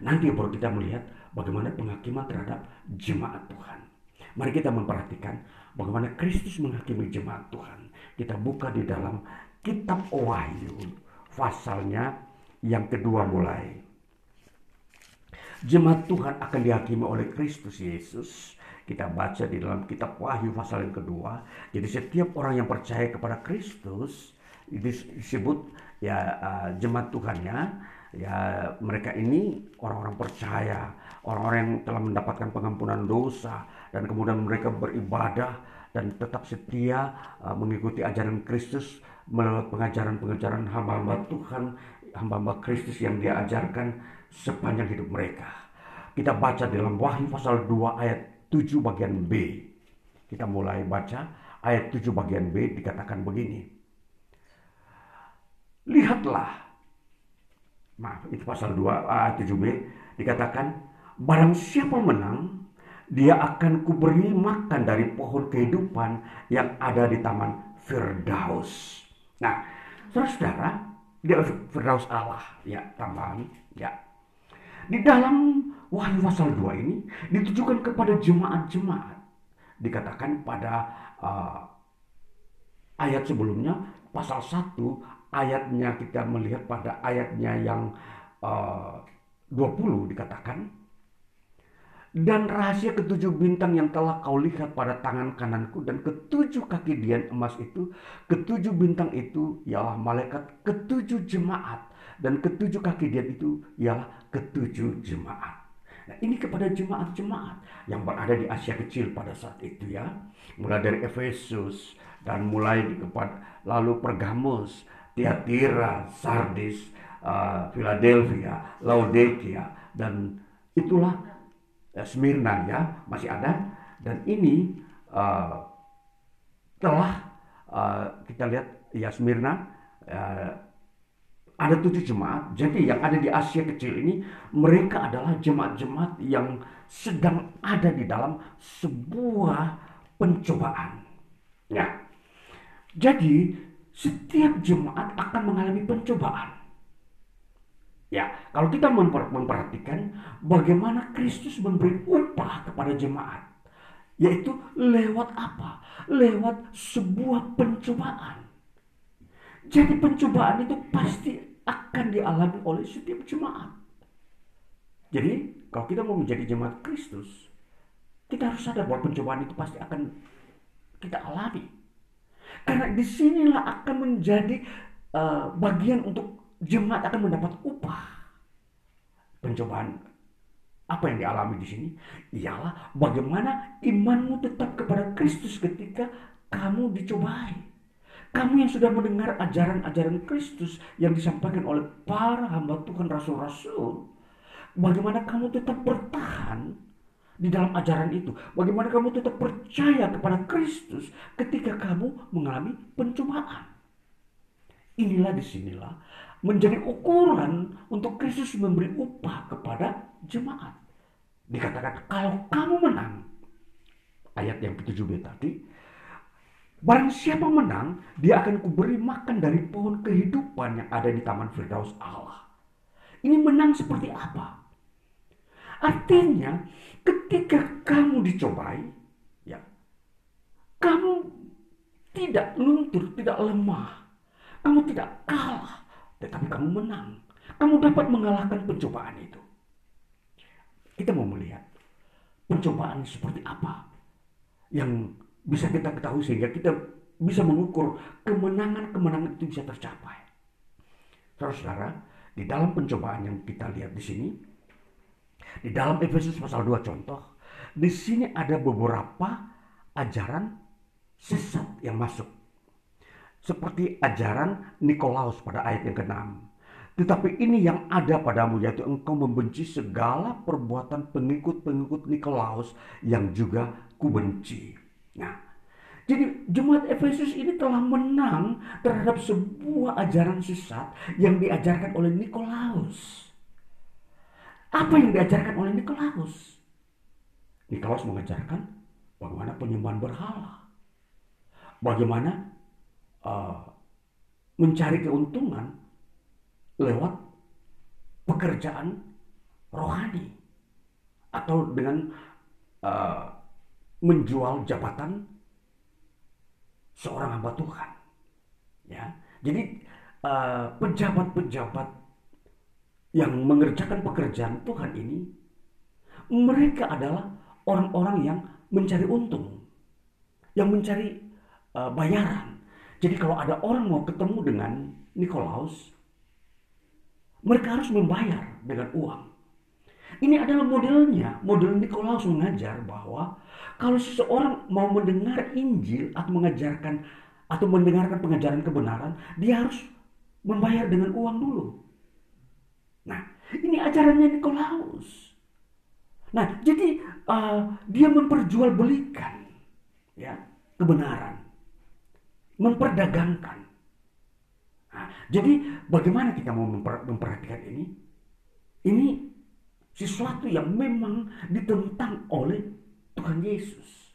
Nanti baru kita melihat bagaimana penghakiman terhadap jemaat Tuhan. Mari kita memperhatikan bagaimana Kristus menghakimi jemaat Tuhan. Kita buka di dalam kitab Wahyu, pasalnya yang kedua mulai. Jemaat Tuhan akan dihakimi oleh Kristus Yesus. Kita baca di dalam kitab Wahyu pasal yang kedua. Jadi setiap orang yang percaya kepada Kristus disebut ya uh, jemaat Tuhannya ya mereka ini orang-orang percaya orang-orang yang telah mendapatkan pengampunan dosa dan kemudian mereka beribadah dan tetap setia uh, mengikuti ajaran Kristus melalui pengajaran-pengajaran hamba-hamba Tuhan hamba-hamba Kristus yang dia ajarkan sepanjang hidup mereka kita baca dalam Wahyu pasal 2 ayat 7 bagian B kita mulai baca ayat 7 bagian B dikatakan begini lihatlah. Maaf, itu pasal 2 ayat 7b dikatakan barang siapa menang dia akan kuberi makan dari pohon kehidupan yang ada di taman Firdaus. Nah, saudara-saudara, dia Firdaus Allah ya tambahan ya. Di dalam Wahyu pasal 2 ini ditujukan kepada jemaat-jemaat. Dikatakan pada uh, ayat sebelumnya pasal 1 ayatnya kita melihat pada ayatnya yang uh, 20 dikatakan dan rahasia ketujuh bintang yang telah kau lihat pada tangan kananku dan ketujuh kaki dian emas itu ketujuh bintang itu ialah malaikat ketujuh jemaat dan ketujuh kaki dian itu ialah ketujuh jemaat Nah, ini kepada jemaat-jemaat yang berada di Asia Kecil pada saat itu ya. Mulai dari Efesus dan mulai di kepada lalu Pergamus, Tiatira, Sardis, uh, Philadelphia, Laodikia dan itulah Smyrna ya masih ada dan ini uh, telah uh, kita lihat ya Smyrna uh, ada tujuh jemaat. Jadi yang ada di Asia kecil ini mereka adalah jemaat-jemaat yang sedang ada di dalam sebuah pencobaan. Ya. Jadi setiap jemaat akan mengalami pencobaan. Ya, kalau kita memperhatikan bagaimana Kristus memberi upah kepada jemaat, yaitu lewat apa? Lewat sebuah pencobaan. Jadi pencobaan itu pasti akan dialami oleh setiap jemaat. Jadi kalau kita mau menjadi jemaat Kristus, kita harus sadar bahwa pencobaan itu pasti akan kita alami. Karena di sinilah akan menjadi uh, bagian untuk jemaat akan mendapat upah. Pencobaan apa yang dialami di sini ialah bagaimana imanmu tetap kepada Kristus ketika kamu dicobai. Kamu yang sudah mendengar ajaran-ajaran Kristus yang disampaikan oleh para hamba Tuhan rasul-rasul. Bagaimana kamu tetap bertahan di dalam ajaran itu. Bagaimana kamu tetap percaya kepada Kristus ketika kamu mengalami pencobaan. Inilah di sinilah menjadi ukuran untuk Kristus memberi upah kepada jemaat. Dikatakan kalau kamu menang, ayat yang ke-7b tadi, barang siapa menang, dia akan kuberi makan dari pohon kehidupan yang ada di Taman Firdaus Allah. Ini menang seperti apa? Artinya ketika kamu dicobai, ya, kamu tidak luntur, tidak lemah, kamu tidak kalah, tetapi kamu menang. Kamu dapat mengalahkan pencobaan itu. Kita mau melihat pencobaan seperti apa yang bisa kita ketahui sehingga kita bisa mengukur kemenangan-kemenangan itu bisa tercapai. Saudara-saudara, di dalam pencobaan yang kita lihat di sini, di dalam Efesus pasal 2 contoh, di sini ada beberapa ajaran sesat yang masuk. Seperti ajaran Nikolaus pada ayat yang ke-6. Tetapi ini yang ada padamu yaitu engkau membenci segala perbuatan pengikut-pengikut Nikolaus yang juga kubenci. Nah, jadi jemaat Efesus ini telah menang terhadap sebuah ajaran sesat yang diajarkan oleh Nikolaus. Apa yang diajarkan oleh Nikolaus? Nikolaus mengajarkan bagaimana penyembahan berhala. Bagaimana uh, mencari keuntungan lewat pekerjaan rohani atau dengan uh, menjual jabatan seorang hamba Tuhan. Ya, jadi uh, pejabat-pejabat yang mengerjakan pekerjaan Tuhan ini, mereka adalah orang-orang yang mencari untung, yang mencari uh, bayaran. Jadi kalau ada orang mau ketemu dengan Nikolaus, mereka harus membayar dengan uang. Ini adalah modelnya. Model Nikolaus mengajar bahwa kalau seseorang mau mendengar Injil atau mengajarkan atau mendengarkan pengajaran kebenaran, dia harus membayar dengan uang dulu. Nah, ini ajarannya Nikolaus. Nah, jadi uh, dia memperjualbelikan ya kebenaran, memperdagangkan. Nah, jadi bagaimana kita mau memperhatikan ini? Ini sesuatu yang memang ditentang oleh Tuhan Yesus.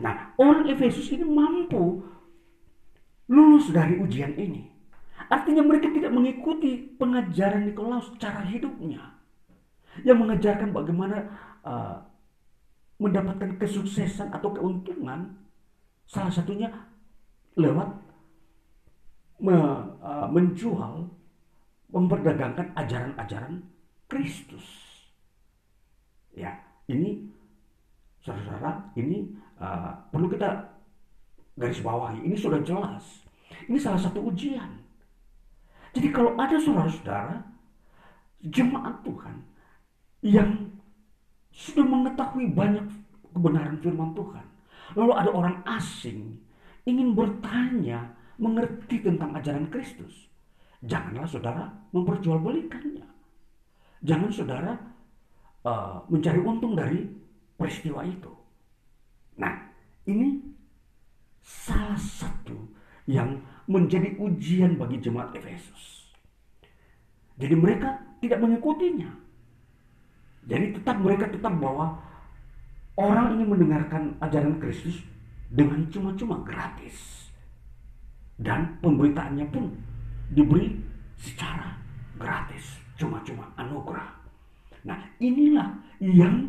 Nah, orang Efesus ini mampu lulus dari ujian ini. Artinya mereka tidak mengikuti pengajaran Nikolaus cara hidupnya. Yang mengajarkan bagaimana uh, mendapatkan kesuksesan atau keuntungan. Salah satunya lewat me, uh, menjual, memperdagangkan ajaran-ajaran Kristus. Ya, ini saudara-saudara, ini uh, perlu kita garis bawahi. Ini sudah jelas. Ini salah satu ujian. Jadi kalau ada saudara-saudara jemaat Tuhan yang sudah mengetahui banyak kebenaran firman Tuhan, lalu ada orang asing ingin bertanya, mengerti tentang ajaran Kristus, janganlah saudara memperjualbelikannya. Jangan saudara uh, mencari untung dari peristiwa itu. Nah, ini salah satu yang menjadi ujian bagi jemaat Efesus. Jadi mereka tidak mengikutinya. Jadi tetap mereka tetap bahwa orang ini mendengarkan ajaran Kristus dengan cuma-cuma gratis. Dan pemberitaannya pun diberi secara gratis, cuma-cuma anugerah. Nah inilah yang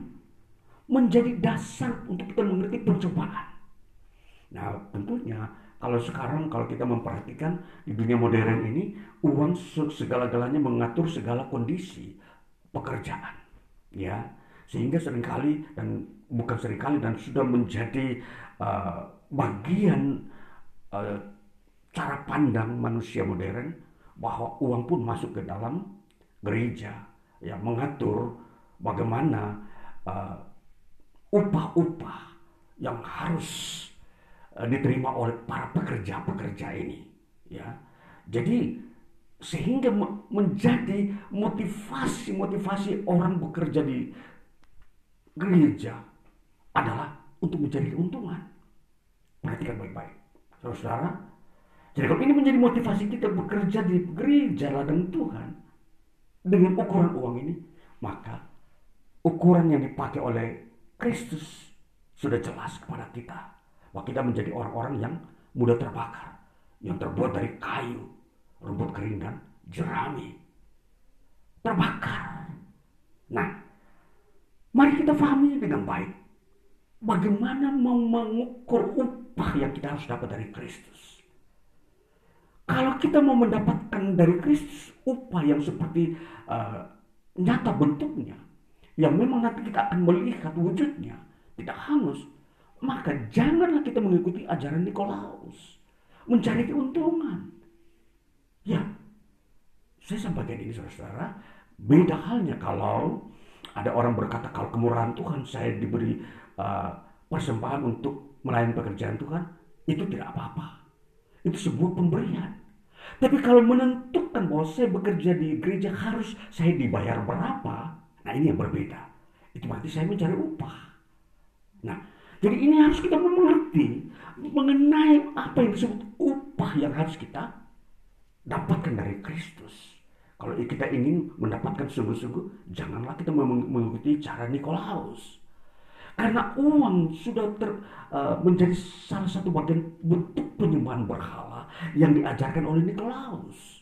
menjadi dasar untuk kita mengerti pencobaan. Nah tentunya kalau sekarang kalau kita memperhatikan di dunia modern ini uang segala-galanya mengatur segala kondisi pekerjaan ya sehingga sering kali dan bukan sering kali dan sudah menjadi uh, bagian uh, cara pandang manusia modern bahwa uang pun masuk ke dalam gereja ya mengatur bagaimana uh, upah-upah yang harus uh, diterima oleh para pekerja-pekerja ini ya. Jadi sehingga menjadi motivasi-motivasi orang bekerja di gereja adalah untuk mencari keuntungan perhatikan baik-baik saudara jadi kalau ini menjadi motivasi kita bekerja di gereja ladang Tuhan dengan ukuran uang ini, maka ukuran yang dipakai oleh Kristus sudah jelas kepada kita. Bahwa kita menjadi orang-orang yang mudah terbakar. Yang terbuat dari kayu, rumput kering dan jerami. Terbakar. Nah, mari kita pahami dengan baik. Bagaimana mengukur upah yang kita harus dapat dari Kristus. Kalau kita mau mendapatkan dari Kristus upah yang seperti uh, nyata bentuknya, yang memang nanti kita akan melihat wujudnya, tidak hangus, maka janganlah kita mengikuti ajaran Nikolaus, mencari keuntungan. Ya, saya sampaikan ini saudara-saudara, beda halnya kalau ada orang berkata kalau kemurahan Tuhan saya diberi uh, persembahan untuk melayani pekerjaan Tuhan, itu tidak apa-apa. Itu sebuah pemberian. Tapi kalau menentukan bahwa saya bekerja di gereja harus saya dibayar berapa, nah ini yang berbeda. Itu berarti saya mencari upah. Nah, jadi ini harus kita mengerti mengenai apa yang disebut upah yang harus kita dapatkan dari Kristus. Kalau kita ingin mendapatkan sungguh-sungguh, janganlah kita mengikuti cara Nikolaus. Karena uang sudah ter, uh, menjadi salah satu bagian bentuk penyembahan berhala yang diajarkan oleh Nikolaus.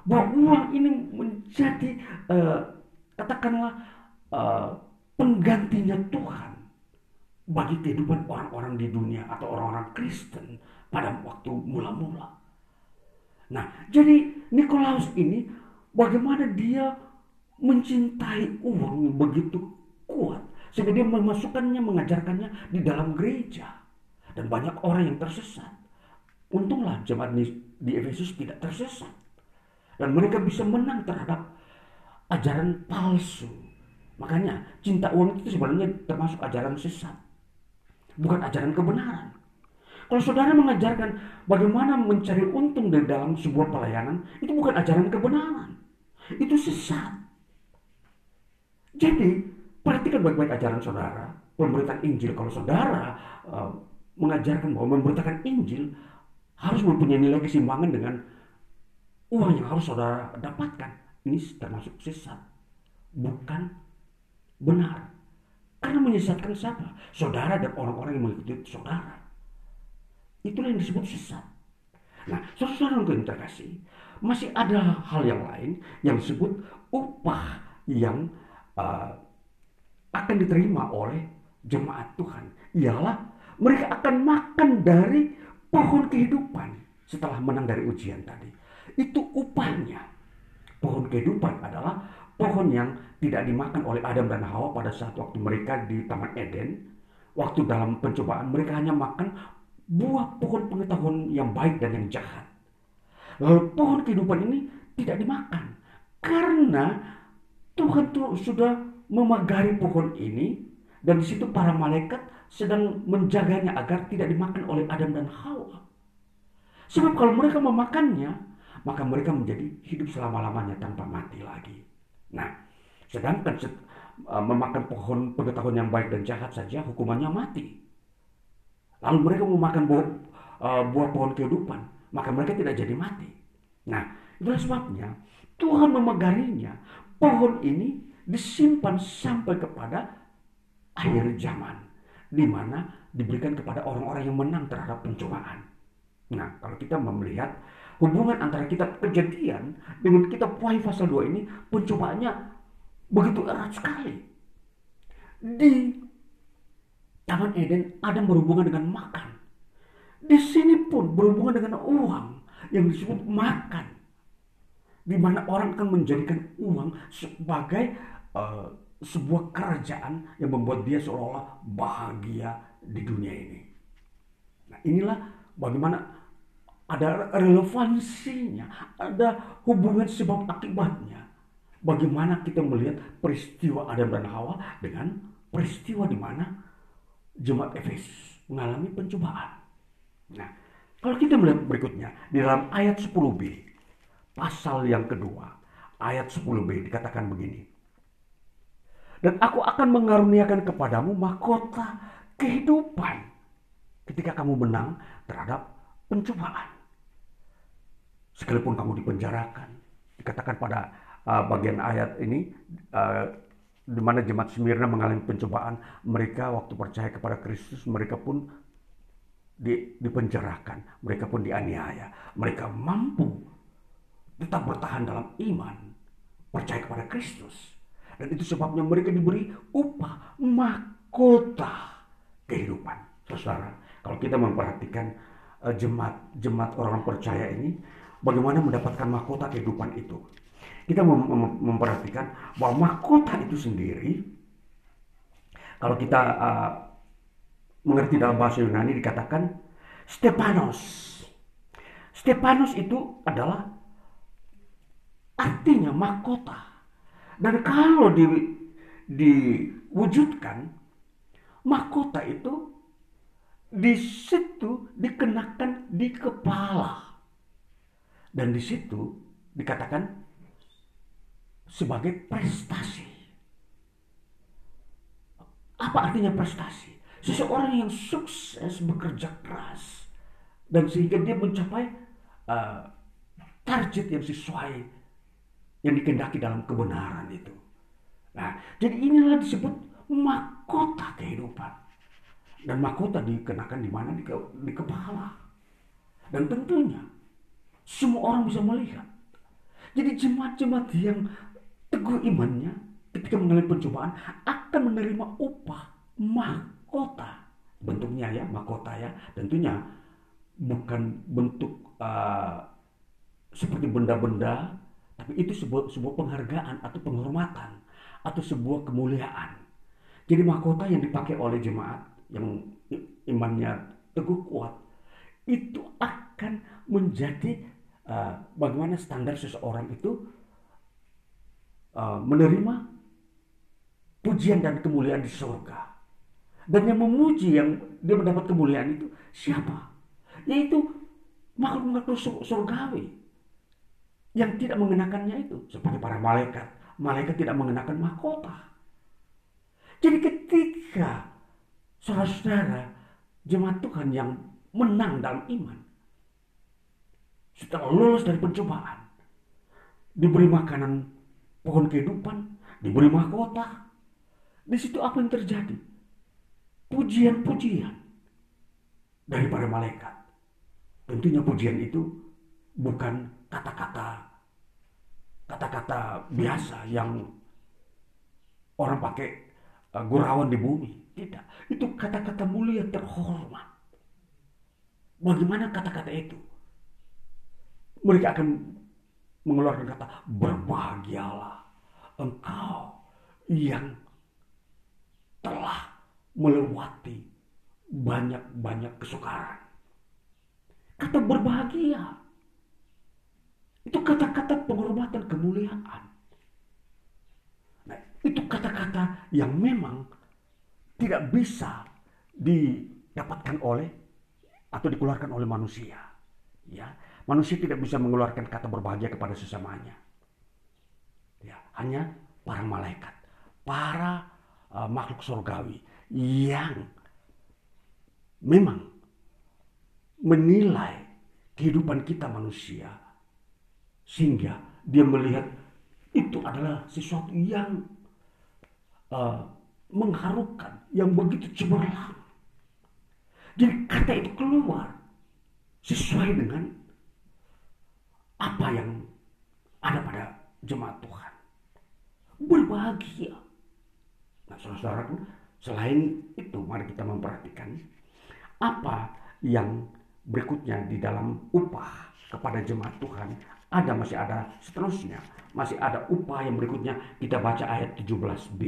bahwa uang ini menjadi uh, katakanlah uh, penggantinya Tuhan bagi kehidupan orang-orang di dunia atau orang-orang Kristen pada waktu mula-mula. Nah, jadi Nikolaus ini bagaimana dia mencintai uang begitu kuat sehingga dia memasukkannya, mengajarkannya di dalam gereja dan banyak orang yang tersesat. Untunglah jemaat di Efesus tidak tersesat dan mereka bisa menang terhadap ajaran palsu. Makanya cinta uang itu sebenarnya termasuk ajaran sesat bukan ajaran kebenaran. Kalau saudara mengajarkan bagaimana mencari untung dari dalam sebuah pelayanan, itu bukan ajaran kebenaran. Itu sesat. Jadi, perhatikan baik-baik ajaran saudara. Pemberitaan Injil, kalau saudara uh, mengajarkan bahwa memberitakan Injil harus mempunyai nilai keseimbangan dengan uang yang harus saudara dapatkan. Ini termasuk sesat. Bukan benar. Karena menyesatkan siapa? Saudara dan orang-orang yang mengikuti saudara. Itulah yang disebut sesat. Nah, saudara yang terkasih, masih ada hal yang lain yang disebut upah yang uh, akan diterima oleh jemaat Tuhan. Ialah mereka akan makan dari pohon kehidupan setelah menang dari ujian tadi. Itu upahnya. Pohon kehidupan adalah pohon yang tidak dimakan oleh Adam dan Hawa pada saat waktu mereka di Taman Eden. Waktu dalam pencobaan mereka hanya makan buah pohon pengetahuan yang baik dan yang jahat. Lalu pohon kehidupan ini tidak dimakan. Karena Tuhan tuh sudah memagari pohon ini dan di situ para malaikat sedang menjaganya agar tidak dimakan oleh Adam dan Hawa. Sebab kalau mereka memakannya, maka mereka menjadi hidup selama-lamanya tanpa mati lagi. Nah, sedangkan uh, memakan pohon pengetahuan yang baik dan jahat saja hukumannya mati. Lalu mereka memakan buah, uh, buah pohon kehidupan, maka mereka tidak jadi mati. Nah, itulah sebabnya Tuhan memegarinya. Pohon ini disimpan sampai kepada akhir zaman, di mana diberikan kepada orang-orang yang menang terhadap pencobaan. Nah, kalau kita melihat hubungan antara kitab kejadian dengan kitab Wahyu pasal 2 ini pencobaannya begitu erat sekali. Di Taman Eden ada berhubungan dengan makan. Di sini pun berhubungan dengan uang yang disebut makan. Di mana orang akan menjadikan uang sebagai uh, sebuah kerajaan yang membuat dia seolah-olah bahagia di dunia ini. Nah inilah bagaimana ada relevansinya, ada hubungan sebab akibatnya. Bagaimana kita melihat peristiwa Adam dan Hawa dengan peristiwa di mana jemaat Efesus mengalami pencobaan. Nah, kalau kita melihat berikutnya di dalam ayat 10b, pasal yang kedua, ayat 10b dikatakan begini. Dan aku akan mengaruniakan kepadamu mahkota kehidupan ketika kamu menang terhadap pencobaan sekalipun kamu dipenjarakan. Dikatakan pada uh, bagian ayat ini uh, di mana jemaat Smyrna mengalami pencobaan, mereka waktu percaya kepada Kristus, mereka pun di, dipenjarakan, mereka pun dianiaya, mereka mampu tetap bertahan dalam iman, percaya kepada Kristus. Dan itu sebabnya mereka diberi upah mahkota kehidupan. Saudara, kalau kita memperhatikan uh, jemaat jemaat orang percaya ini, bagaimana mendapatkan mahkota kehidupan itu. Kita mem memperhatikan bahwa mahkota itu sendiri, kalau kita uh, mengerti dalam bahasa Yunani dikatakan Stepanos. Stepanos itu adalah artinya mahkota. Dan kalau di, diwujudkan, mahkota itu di situ dikenakan di kepala. Dan di situ dikatakan sebagai prestasi. Apa artinya prestasi? Seseorang yang sukses bekerja keras dan sehingga dia mencapai uh, target yang sesuai yang dikendaki dalam kebenaran itu. Nah, jadi inilah disebut mahkota kehidupan. Dan mahkota dikenakan di mana di, ke, di kepala. Dan tentunya semua orang bisa melihat. Jadi jemaat-jemaat yang teguh imannya ketika mengalami pencobaan akan menerima upah mahkota. Bentuknya ya, mahkota ya. Tentunya bukan bentuk uh, seperti benda-benda, tapi itu sebuah, sebuah penghargaan atau penghormatan atau sebuah kemuliaan. Jadi mahkota yang dipakai oleh jemaat yang imannya teguh kuat itu akan menjadi uh, bagaimana standar seseorang itu uh, menerima pujian dan kemuliaan di surga. Dan yang memuji yang dia mendapat kemuliaan itu siapa? Yaitu makhluk-makhluk surgawi yang tidak mengenakannya itu seperti para malaikat. Malaikat tidak mengenakan mahkota. Jadi ketika saudara-saudara jemaat Tuhan yang menang dalam iman setelah lolos dari pencobaan diberi makanan pohon kehidupan diberi mahkota di situ apa yang terjadi pujian-pujian dari para malaikat tentunya pujian itu bukan kata-kata kata-kata biasa yang orang pakai uh, gurauan di bumi. Tidak, itu kata-kata mulia terhormat. Bagaimana kata-kata itu? Mereka akan mengeluarkan kata berbahagialah engkau yang telah melewati banyak-banyak kesukaran. Kata berbahagia itu kata-kata penghormatan kemuliaan. Nah, itu kata-kata yang memang tidak bisa didapatkan oleh atau dikeluarkan oleh manusia. Ya, manusia tidak bisa mengeluarkan kata berbahagia kepada sesamanya. Ya, hanya para malaikat, para uh, makhluk surgawi yang memang menilai kehidupan kita manusia sehingga dia melihat itu adalah sesuatu yang uh, mengharukan, yang begitu cemerlang. Jadi kata itu keluar sesuai dengan apa yang ada pada jemaat Tuhan. Berbahagia. Nah saudara-saudaraku, selain itu mari kita memperhatikan apa yang berikutnya di dalam upah kepada jemaat Tuhan ada masih ada seterusnya. Masih ada upah yang berikutnya. Kita baca ayat 17b.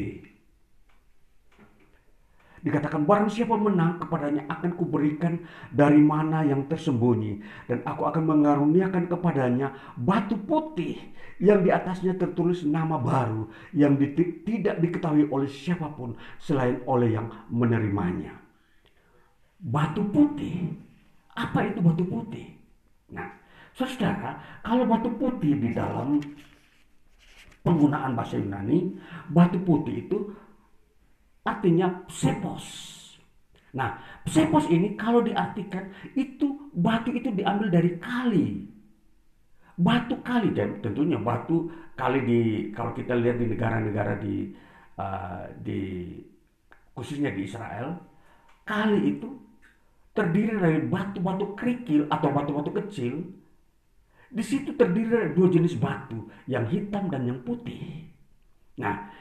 Dikatakan barang siapa menang kepadanya akan kuberikan dari mana yang tersembunyi. Dan aku akan mengaruniakan kepadanya batu putih yang di atasnya tertulis nama baru. Yang di, tidak diketahui oleh siapa pun selain oleh yang menerimanya. Batu putih. Apa itu batu putih? Nah, Saudara, kalau batu putih di dalam penggunaan bahasa Yunani, batu putih itu artinya psepos. Nah, psepos ini kalau diartikan itu batu itu diambil dari kali. Batu kali dan tentunya batu kali di kalau kita lihat di negara-negara di uh, di khususnya di Israel, kali itu terdiri dari batu-batu kerikil atau batu-batu kecil di situ terdiri dari dua jenis batu, yang hitam dan yang putih. Nah,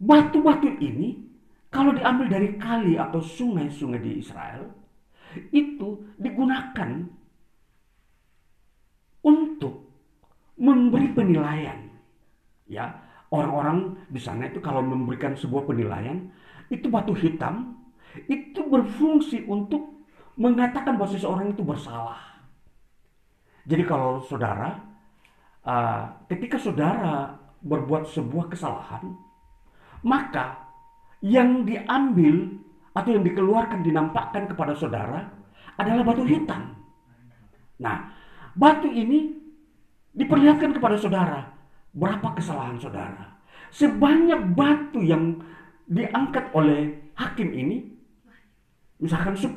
batu-batu ini kalau diambil dari kali atau sungai-sungai di Israel, itu digunakan untuk memberi penilaian. Ya, orang-orang di sana itu kalau memberikan sebuah penilaian, itu batu hitam itu berfungsi untuk mengatakan bahwa seseorang itu bersalah. Jadi kalau saudara, uh, ketika saudara berbuat sebuah kesalahan, maka yang diambil atau yang dikeluarkan dinampakkan kepada saudara adalah batu hitam. Nah, batu ini diperlihatkan kepada saudara berapa kesalahan saudara. Sebanyak batu yang diangkat oleh hakim ini, misalkan 10,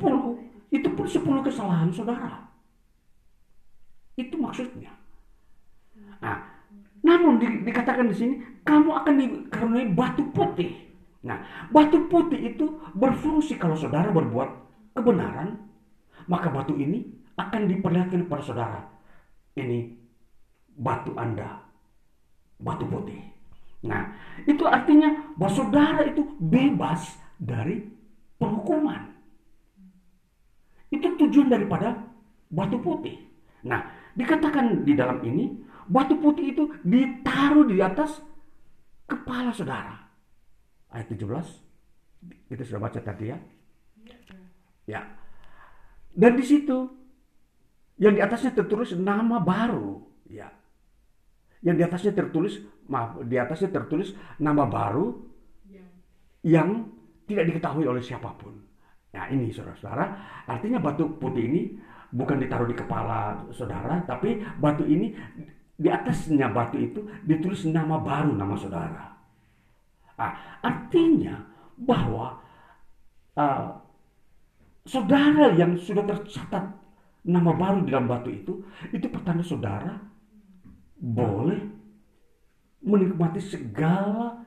itu pun 10 kesalahan saudara. Itu maksudnya. Nah, namun di, dikatakan di sini kamu akan dikaruniai batu putih. Nah, batu putih itu berfungsi kalau saudara berbuat kebenaran, maka batu ini akan diperlihatkan kepada saudara. Ini batu Anda batu putih. Nah, itu artinya bahwa saudara itu bebas dari penghukuman. Itu tujuan daripada batu putih. Nah, dikatakan di dalam ini, batu putih itu ditaruh di atas kepala saudara. Ayat 17, kita sudah baca tadi ya. Ya. Dan di situ, yang di atasnya tertulis nama baru. Ya. Yang di atasnya tertulis, maaf, di atasnya tertulis nama baru yang tidak diketahui oleh siapa pun. Nah ini saudara-saudara, artinya batu putih ini bukan ditaruh di kepala saudara, tapi batu ini di atasnya batu itu ditulis nama baru nama saudara. Nah, artinya bahwa uh, saudara yang sudah tercatat nama baru di dalam batu itu, itu pertanda saudara boleh menikmati segala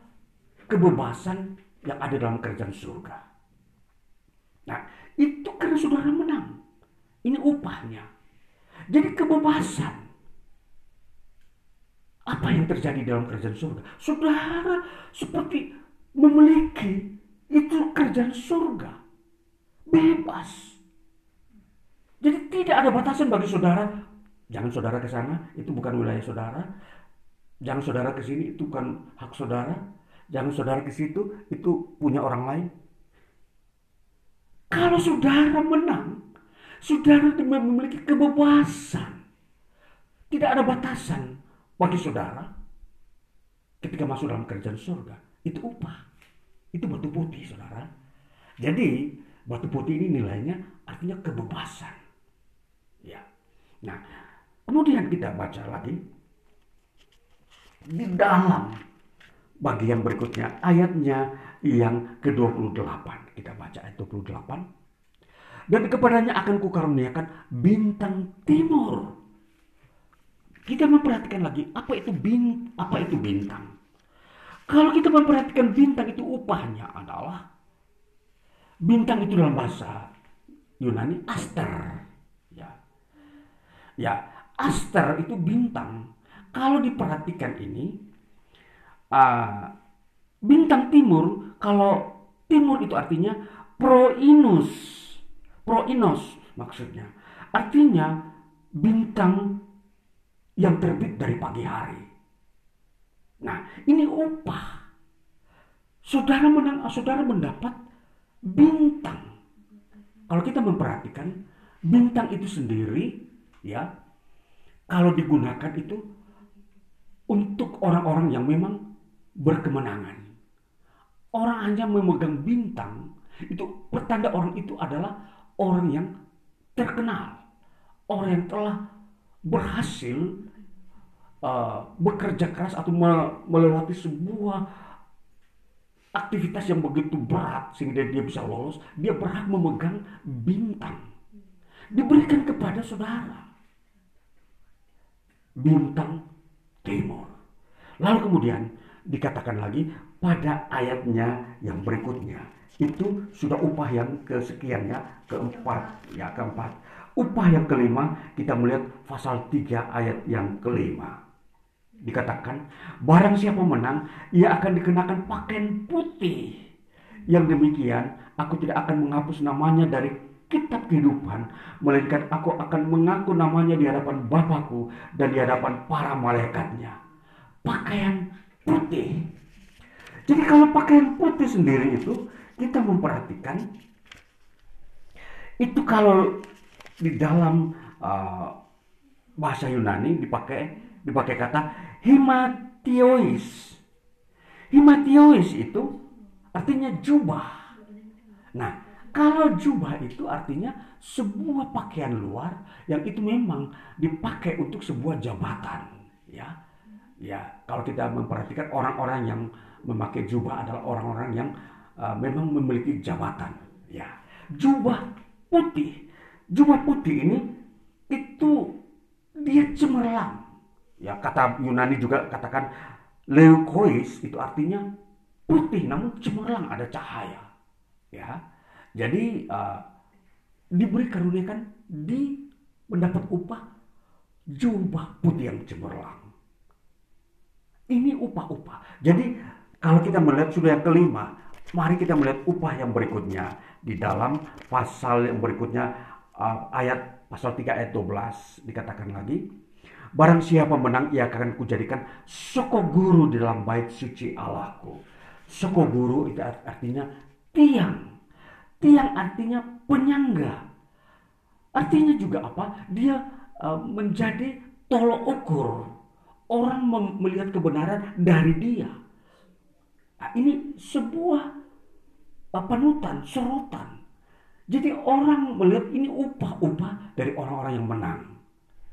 kebebasan yang ada dalam kerajaan surga. Nah, itu karena saudara menang. Ini upahnya. Jadi kebebasan. Apa yang terjadi dalam kerajaan surga? Saudara seperti memiliki itu kerajaan surga. Bebas. Jadi tidak ada batasan bagi saudara. Jangan saudara ke sana, itu bukan wilayah saudara. Jangan saudara ke sini, itu bukan hak saudara. Jangan saudara ke situ, itu punya orang lain. Kalau saudara menang, saudara memiliki kebebasan. Tidak ada batasan bagi saudara ketika masuk dalam kerjaan surga. Itu upah. Itu batu putih, saudara. Jadi, batu putih ini nilainya artinya kebebasan. Ya. Nah, kemudian kita baca lagi di dalam bagian berikutnya ayatnya yang ke-28. Kita baca ayat 28. Dan kepadanya akan kukaruniakan bintang timur. Kita memperhatikan lagi apa itu bin apa itu bintang. Kalau kita memperhatikan bintang itu upahnya adalah bintang itu dalam bahasa Yunani aster. Ya. Ya, aster itu bintang. Kalau diperhatikan ini uh, bintang timur kalau timur itu artinya proinus. Proinos maksudnya. Artinya bintang yang terbit dari pagi hari. Nah, ini upah. Saudara menang, saudara mendapat bintang. Kalau kita memperhatikan bintang itu sendiri, ya, kalau digunakan itu untuk orang-orang yang memang berkemenangan. Orang hanya memegang bintang, itu pertanda orang itu adalah orang yang terkenal, orang yang telah berhasil uh, bekerja keras atau melewati sebuah aktivitas yang begitu berat sehingga dia bisa lolos, dia berhak memegang bintang. Diberikan kepada saudara. Bintang timur. Lalu kemudian dikatakan lagi pada ayatnya yang berikutnya. Itu sudah upah yang kesekiannya, keempat, ya keempat. Upah yang kelima, kita melihat pasal 3 ayat yang kelima. Dikatakan, barang siapa menang, ia akan dikenakan pakaian putih. Yang demikian, aku tidak akan menghapus namanya dari kitab kehidupan, melainkan aku akan mengaku namanya di hadapan Bapakku dan di hadapan para malaikatnya. Pakaian putih. Jadi kalau pakaian putih sendiri itu, kita memperhatikan, itu kalau di dalam uh, bahasa Yunani dipakai dipakai kata himatiois. Himatiois itu artinya jubah. Nah, kalau jubah itu artinya sebuah pakaian luar yang itu memang dipakai untuk sebuah jabatan, ya. Ya, kalau kita memperhatikan orang-orang yang memakai jubah adalah orang-orang yang uh, memang memiliki jabatan, ya. Jubah putih Jubah putih ini itu dia cemerlang. Ya kata Yunani juga katakan leukois itu artinya putih namun cemerlang ada cahaya. Ya. Jadi uh, diberi karunia kan di mendapat upah jubah putih yang cemerlang. Ini upah-upah. Jadi kalau kita melihat sudah yang kelima, mari kita melihat upah yang berikutnya di dalam pasal yang berikutnya uh, ayat pasal 3 ayat 12 dikatakan lagi Barang siapa menang ia akan kujadikan soko guru di dalam bait suci Allahku. Soko guru itu artinya tiang. Tiang artinya penyangga. Artinya juga apa? Dia uh, menjadi tolok ukur. Orang melihat kebenaran dari dia. Nah, ini sebuah panutan, sorotan. Jadi orang melihat ini upah-upah dari orang-orang yang menang.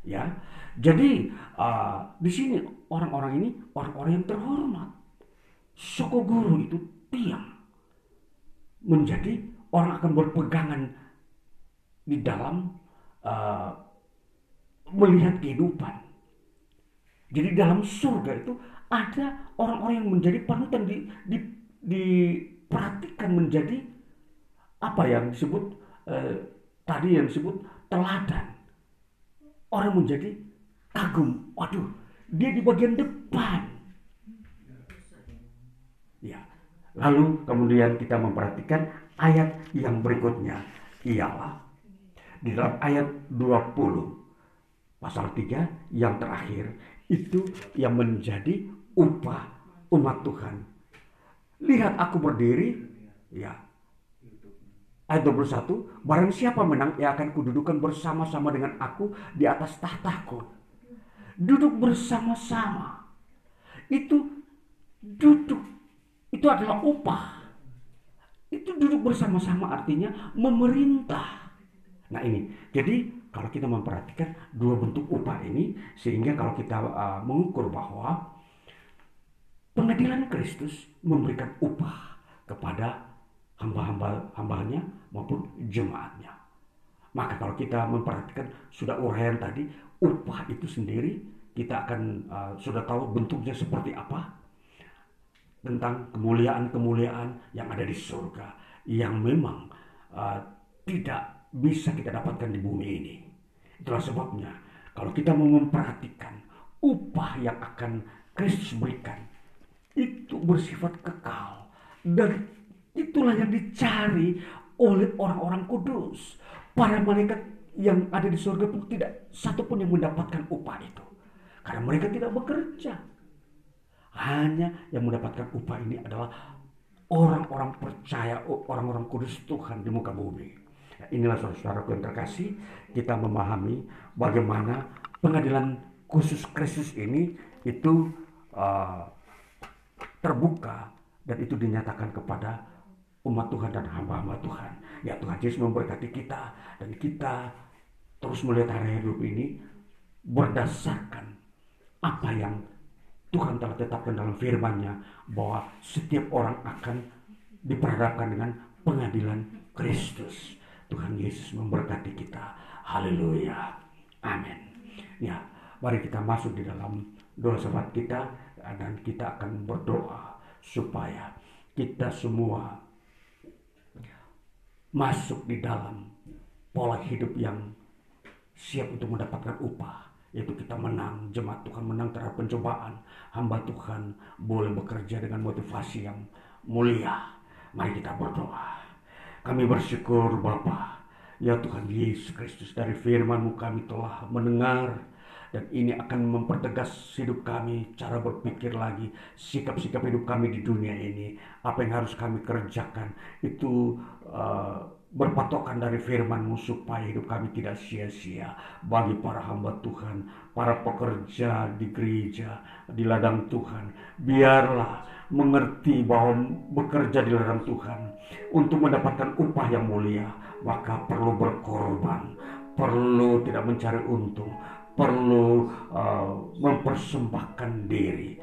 Ya, jadi uh, di sini orang-orang ini orang-orang yang terhormat. Soko guru itu tiang menjadi orang akan berpegangan di dalam uh, melihat kehidupan. Jadi dalam surga itu ada orang-orang yang menjadi panutan di, di, diperhatikan menjadi apa yang disebut uh, tadi yang disebut teladan. Orang menjadi kagum. Waduh, dia di bagian depan. Ya. Lalu kemudian kita memperhatikan ayat yang berikutnya ialah di dalam ayat 20 pasal 3 yang terakhir itu yang menjadi upah umat Tuhan. Lihat aku berdiri ya. Ayat 21, barang siapa menang ia akan kududukan bersama-sama dengan aku di atas tahtaku. Duduk bersama-sama. Itu duduk itu adalah upah itu duduk bersama-sama artinya memerintah. Nah ini, jadi kalau kita memperhatikan dua bentuk upah ini, sehingga kalau kita uh, mengukur bahwa pengadilan Kristus memberikan upah kepada hamba-hamba hambanya maupun jemaatnya. Maka kalau kita memperhatikan sudah uraian tadi, upah itu sendiri kita akan uh, sudah tahu bentuknya seperti apa, tentang kemuliaan-kemuliaan yang ada di surga yang memang uh, tidak bisa kita dapatkan di bumi ini. Itulah sebabnya kalau kita mau memperhatikan upah yang akan Kristus berikan itu bersifat kekal dan itulah yang dicari oleh orang-orang kudus. Para malaikat yang ada di surga pun tidak satu pun yang mendapatkan upah itu. Karena mereka tidak bekerja. Hanya yang mendapatkan upah ini adalah orang-orang percaya, orang-orang kudus Tuhan di muka bumi. Ya, inilah saudara-saudara yang terkasih, kita memahami bagaimana pengadilan khusus Kristus ini itu uh, terbuka dan itu dinyatakan kepada umat Tuhan dan hamba-hamba Tuhan. Ya Tuhan Yesus memberkati kita dan kita terus melihat hari hidup ini berdasarkan apa yang Tuhan telah tetapkan dalam firman-Nya bahwa setiap orang akan diperhadapkan dengan pengadilan Kristus. Tuhan Yesus memberkati kita. Haleluya. Amin. Ya, mari kita masuk di dalam doa sahabat kita dan kita akan berdoa supaya kita semua masuk di dalam pola hidup yang siap untuk mendapatkan upah yaitu kita menang, jemaat Tuhan menang terhadap pencobaan. Hamba Tuhan boleh bekerja dengan motivasi yang mulia. Mari kita berdoa. Kami bersyukur Bapa, ya Tuhan Yesus Kristus dari firman-Mu kami telah mendengar dan ini akan mempertegas hidup kami, cara berpikir lagi, sikap-sikap hidup kami di dunia ini, apa yang harus kami kerjakan itu uh, berpatokan dari firman-Mu supaya hidup kami tidak sia-sia bagi para hamba Tuhan, para pekerja di gereja, di ladang Tuhan. Biarlah mengerti bahwa bekerja di ladang Tuhan untuk mendapatkan upah yang mulia, maka perlu berkorban, perlu tidak mencari untung, perlu uh, mempersembahkan diri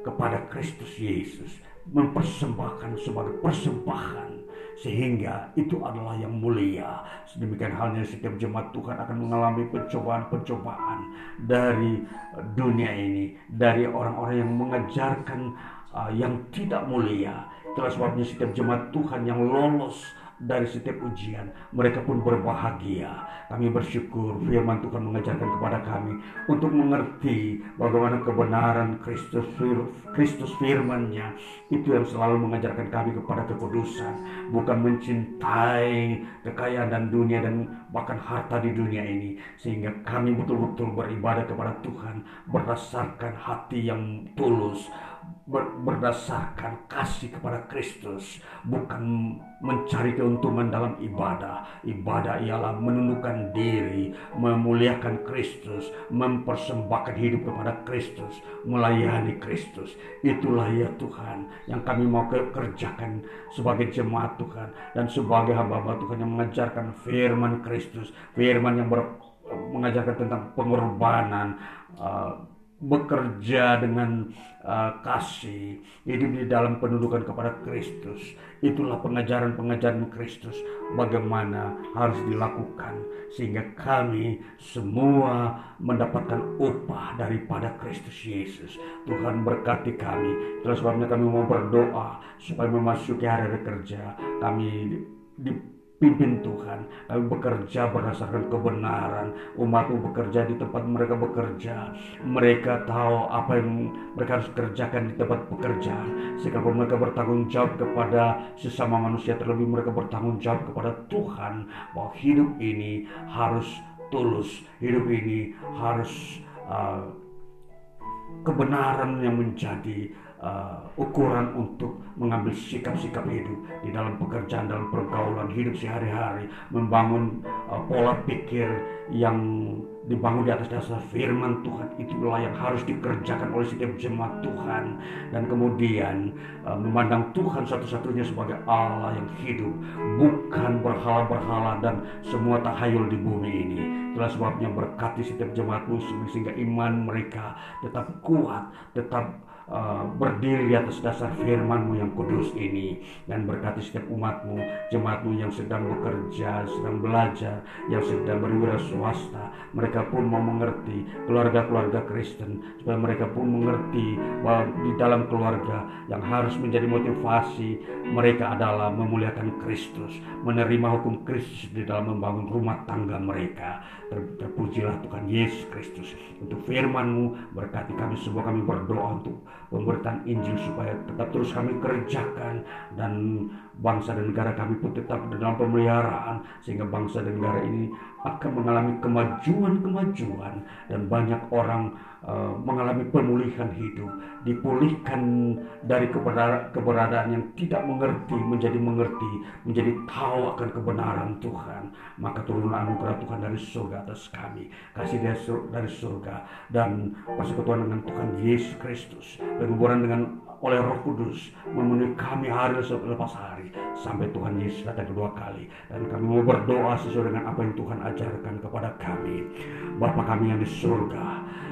kepada Kristus Yesus, mempersembahkan sebagai persembahan sehingga itu adalah yang mulia. Sedemikian halnya setiap jemaat Tuhan akan mengalami pencobaan-pencobaan dari dunia ini, dari orang-orang yang mengajarkan uh, yang tidak mulia. Itulah sebabnya setiap jemaat Tuhan yang lolos dari setiap ujian. Mereka pun berbahagia. Kami bersyukur firman Tuhan mengajarkan kepada kami untuk mengerti bagaimana kebenaran Kristus Kristus firman-Nya itu yang selalu mengajarkan kami kepada kekudusan, bukan mencintai kekayaan dan dunia dan bahkan harta di dunia ini sehingga kami betul-betul beribadah kepada Tuhan berdasarkan hati yang tulus berdasarkan kasih kepada Kristus, bukan mencari keuntungan dalam ibadah. Ibadah ialah menundukkan diri, memuliakan Kristus, mempersembahkan hidup kepada Kristus, melayani Kristus. Itulah ya Tuhan yang kami mau kerjakan sebagai jemaat Tuhan dan sebagai hamba-hamba Tuhan yang mengajarkan firman Kristus, firman yang ber, mengajarkan tentang pengorbanan, uh, bekerja dengan uh, kasih, hidup di dalam pendudukan kepada Kristus. Itulah pengajaran-pengajaran Kristus bagaimana harus dilakukan sehingga kami semua mendapatkan upah daripada Kristus Yesus. Tuhan berkati kami. Terus sebabnya kami mau berdoa supaya memasuki hari kerja kami di Pimpin Tuhan, kami bekerja berdasarkan kebenaran. Umatmu bekerja di tempat mereka bekerja. Mereka tahu apa yang mereka harus kerjakan di tempat pekerjaan. Sehingga mereka bertanggung jawab kepada sesama manusia, terlebih mereka bertanggung jawab kepada Tuhan. Bahwa hidup ini harus tulus, hidup ini harus uh, kebenaran yang menjadi uh, ukuran untuk mengambil sikap-sikap hidup di dalam pekerjaan, dalam pergaulan hidup sehari-hari, membangun uh, pola pikir yang dibangun di atas dasar firman Tuhan itulah yang harus dikerjakan oleh setiap jemaat Tuhan. Dan kemudian uh, memandang Tuhan satu-satunya sebagai Allah yang hidup bukan berhala-berhala dan semua tahayul di bumi ini. Itulah sebabnya berkati setiap jemaat muslim sehingga iman mereka tetap kuat tetap uh, berdiri di atas dasar firmanmu yang kudus ini dan berkati setiap umatmu jemaatmu yang sedang bekerja sedang belajar yang sedang berwira swasta. Mereka pun mau mengerti keluarga-keluarga Kristen supaya mereka pun mengerti bahwa di dalam keluarga yang harus menjadi motivasi mereka adalah memuliakan Kristus menerima hukum Kristus di dalam membangun rumah tangga mereka. Terpujilah Tuhan Yesus Kristus. Untuk firmanmu berkati kami semua kami berdoa untuk pemberitaan Injil supaya tetap terus kami kerjakan dan bangsa dan negara kami pun tetap dalam pemeliharaan sehingga bangsa dan negara ini akan mengalami kemajuan-kemajuan dan banyak orang uh, mengalami pemulihan hidup dipulihkan dari keberadaan yang tidak mengerti menjadi mengerti menjadi tahu akan kebenaran Tuhan. Maka turunlah anugerah Tuhan dari surga atas kami kasih dari surga dan persekutuan dengan Tuhan Yesus Kristus berhubungan dengan oleh Roh Kudus memenuhi kami hari lepas hari sampai Tuhan Yesus datang kedua kali. Dan kami mau berdoa sesuai dengan apa yang Tuhan ajarkan kepada kami. Bapa kami yang di surga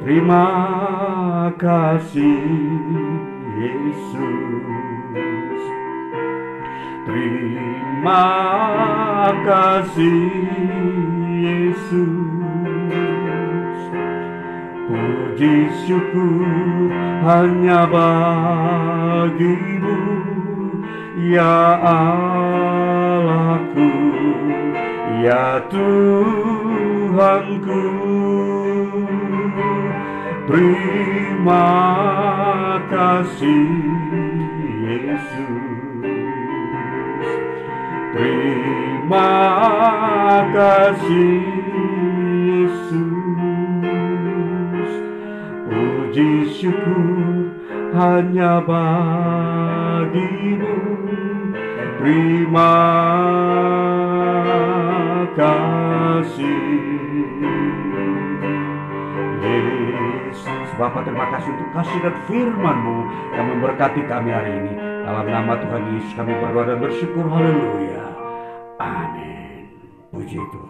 Terima kasih Yesus. Terima kasih Yesus. Puji syukur hanya bagimu Ya Allahku Ya Tuhanku Terima kasih Yesus. Terima kasih Yesus. Puji syukur hanya bagimu. Terima kasih Bapak terima kasih untuk kasih dan firmanmu yang memberkati kami hari ini Dalam nama Tuhan Yesus kami berdoa dan bersyukur. Haleluya. Amin. Puji Tuhan.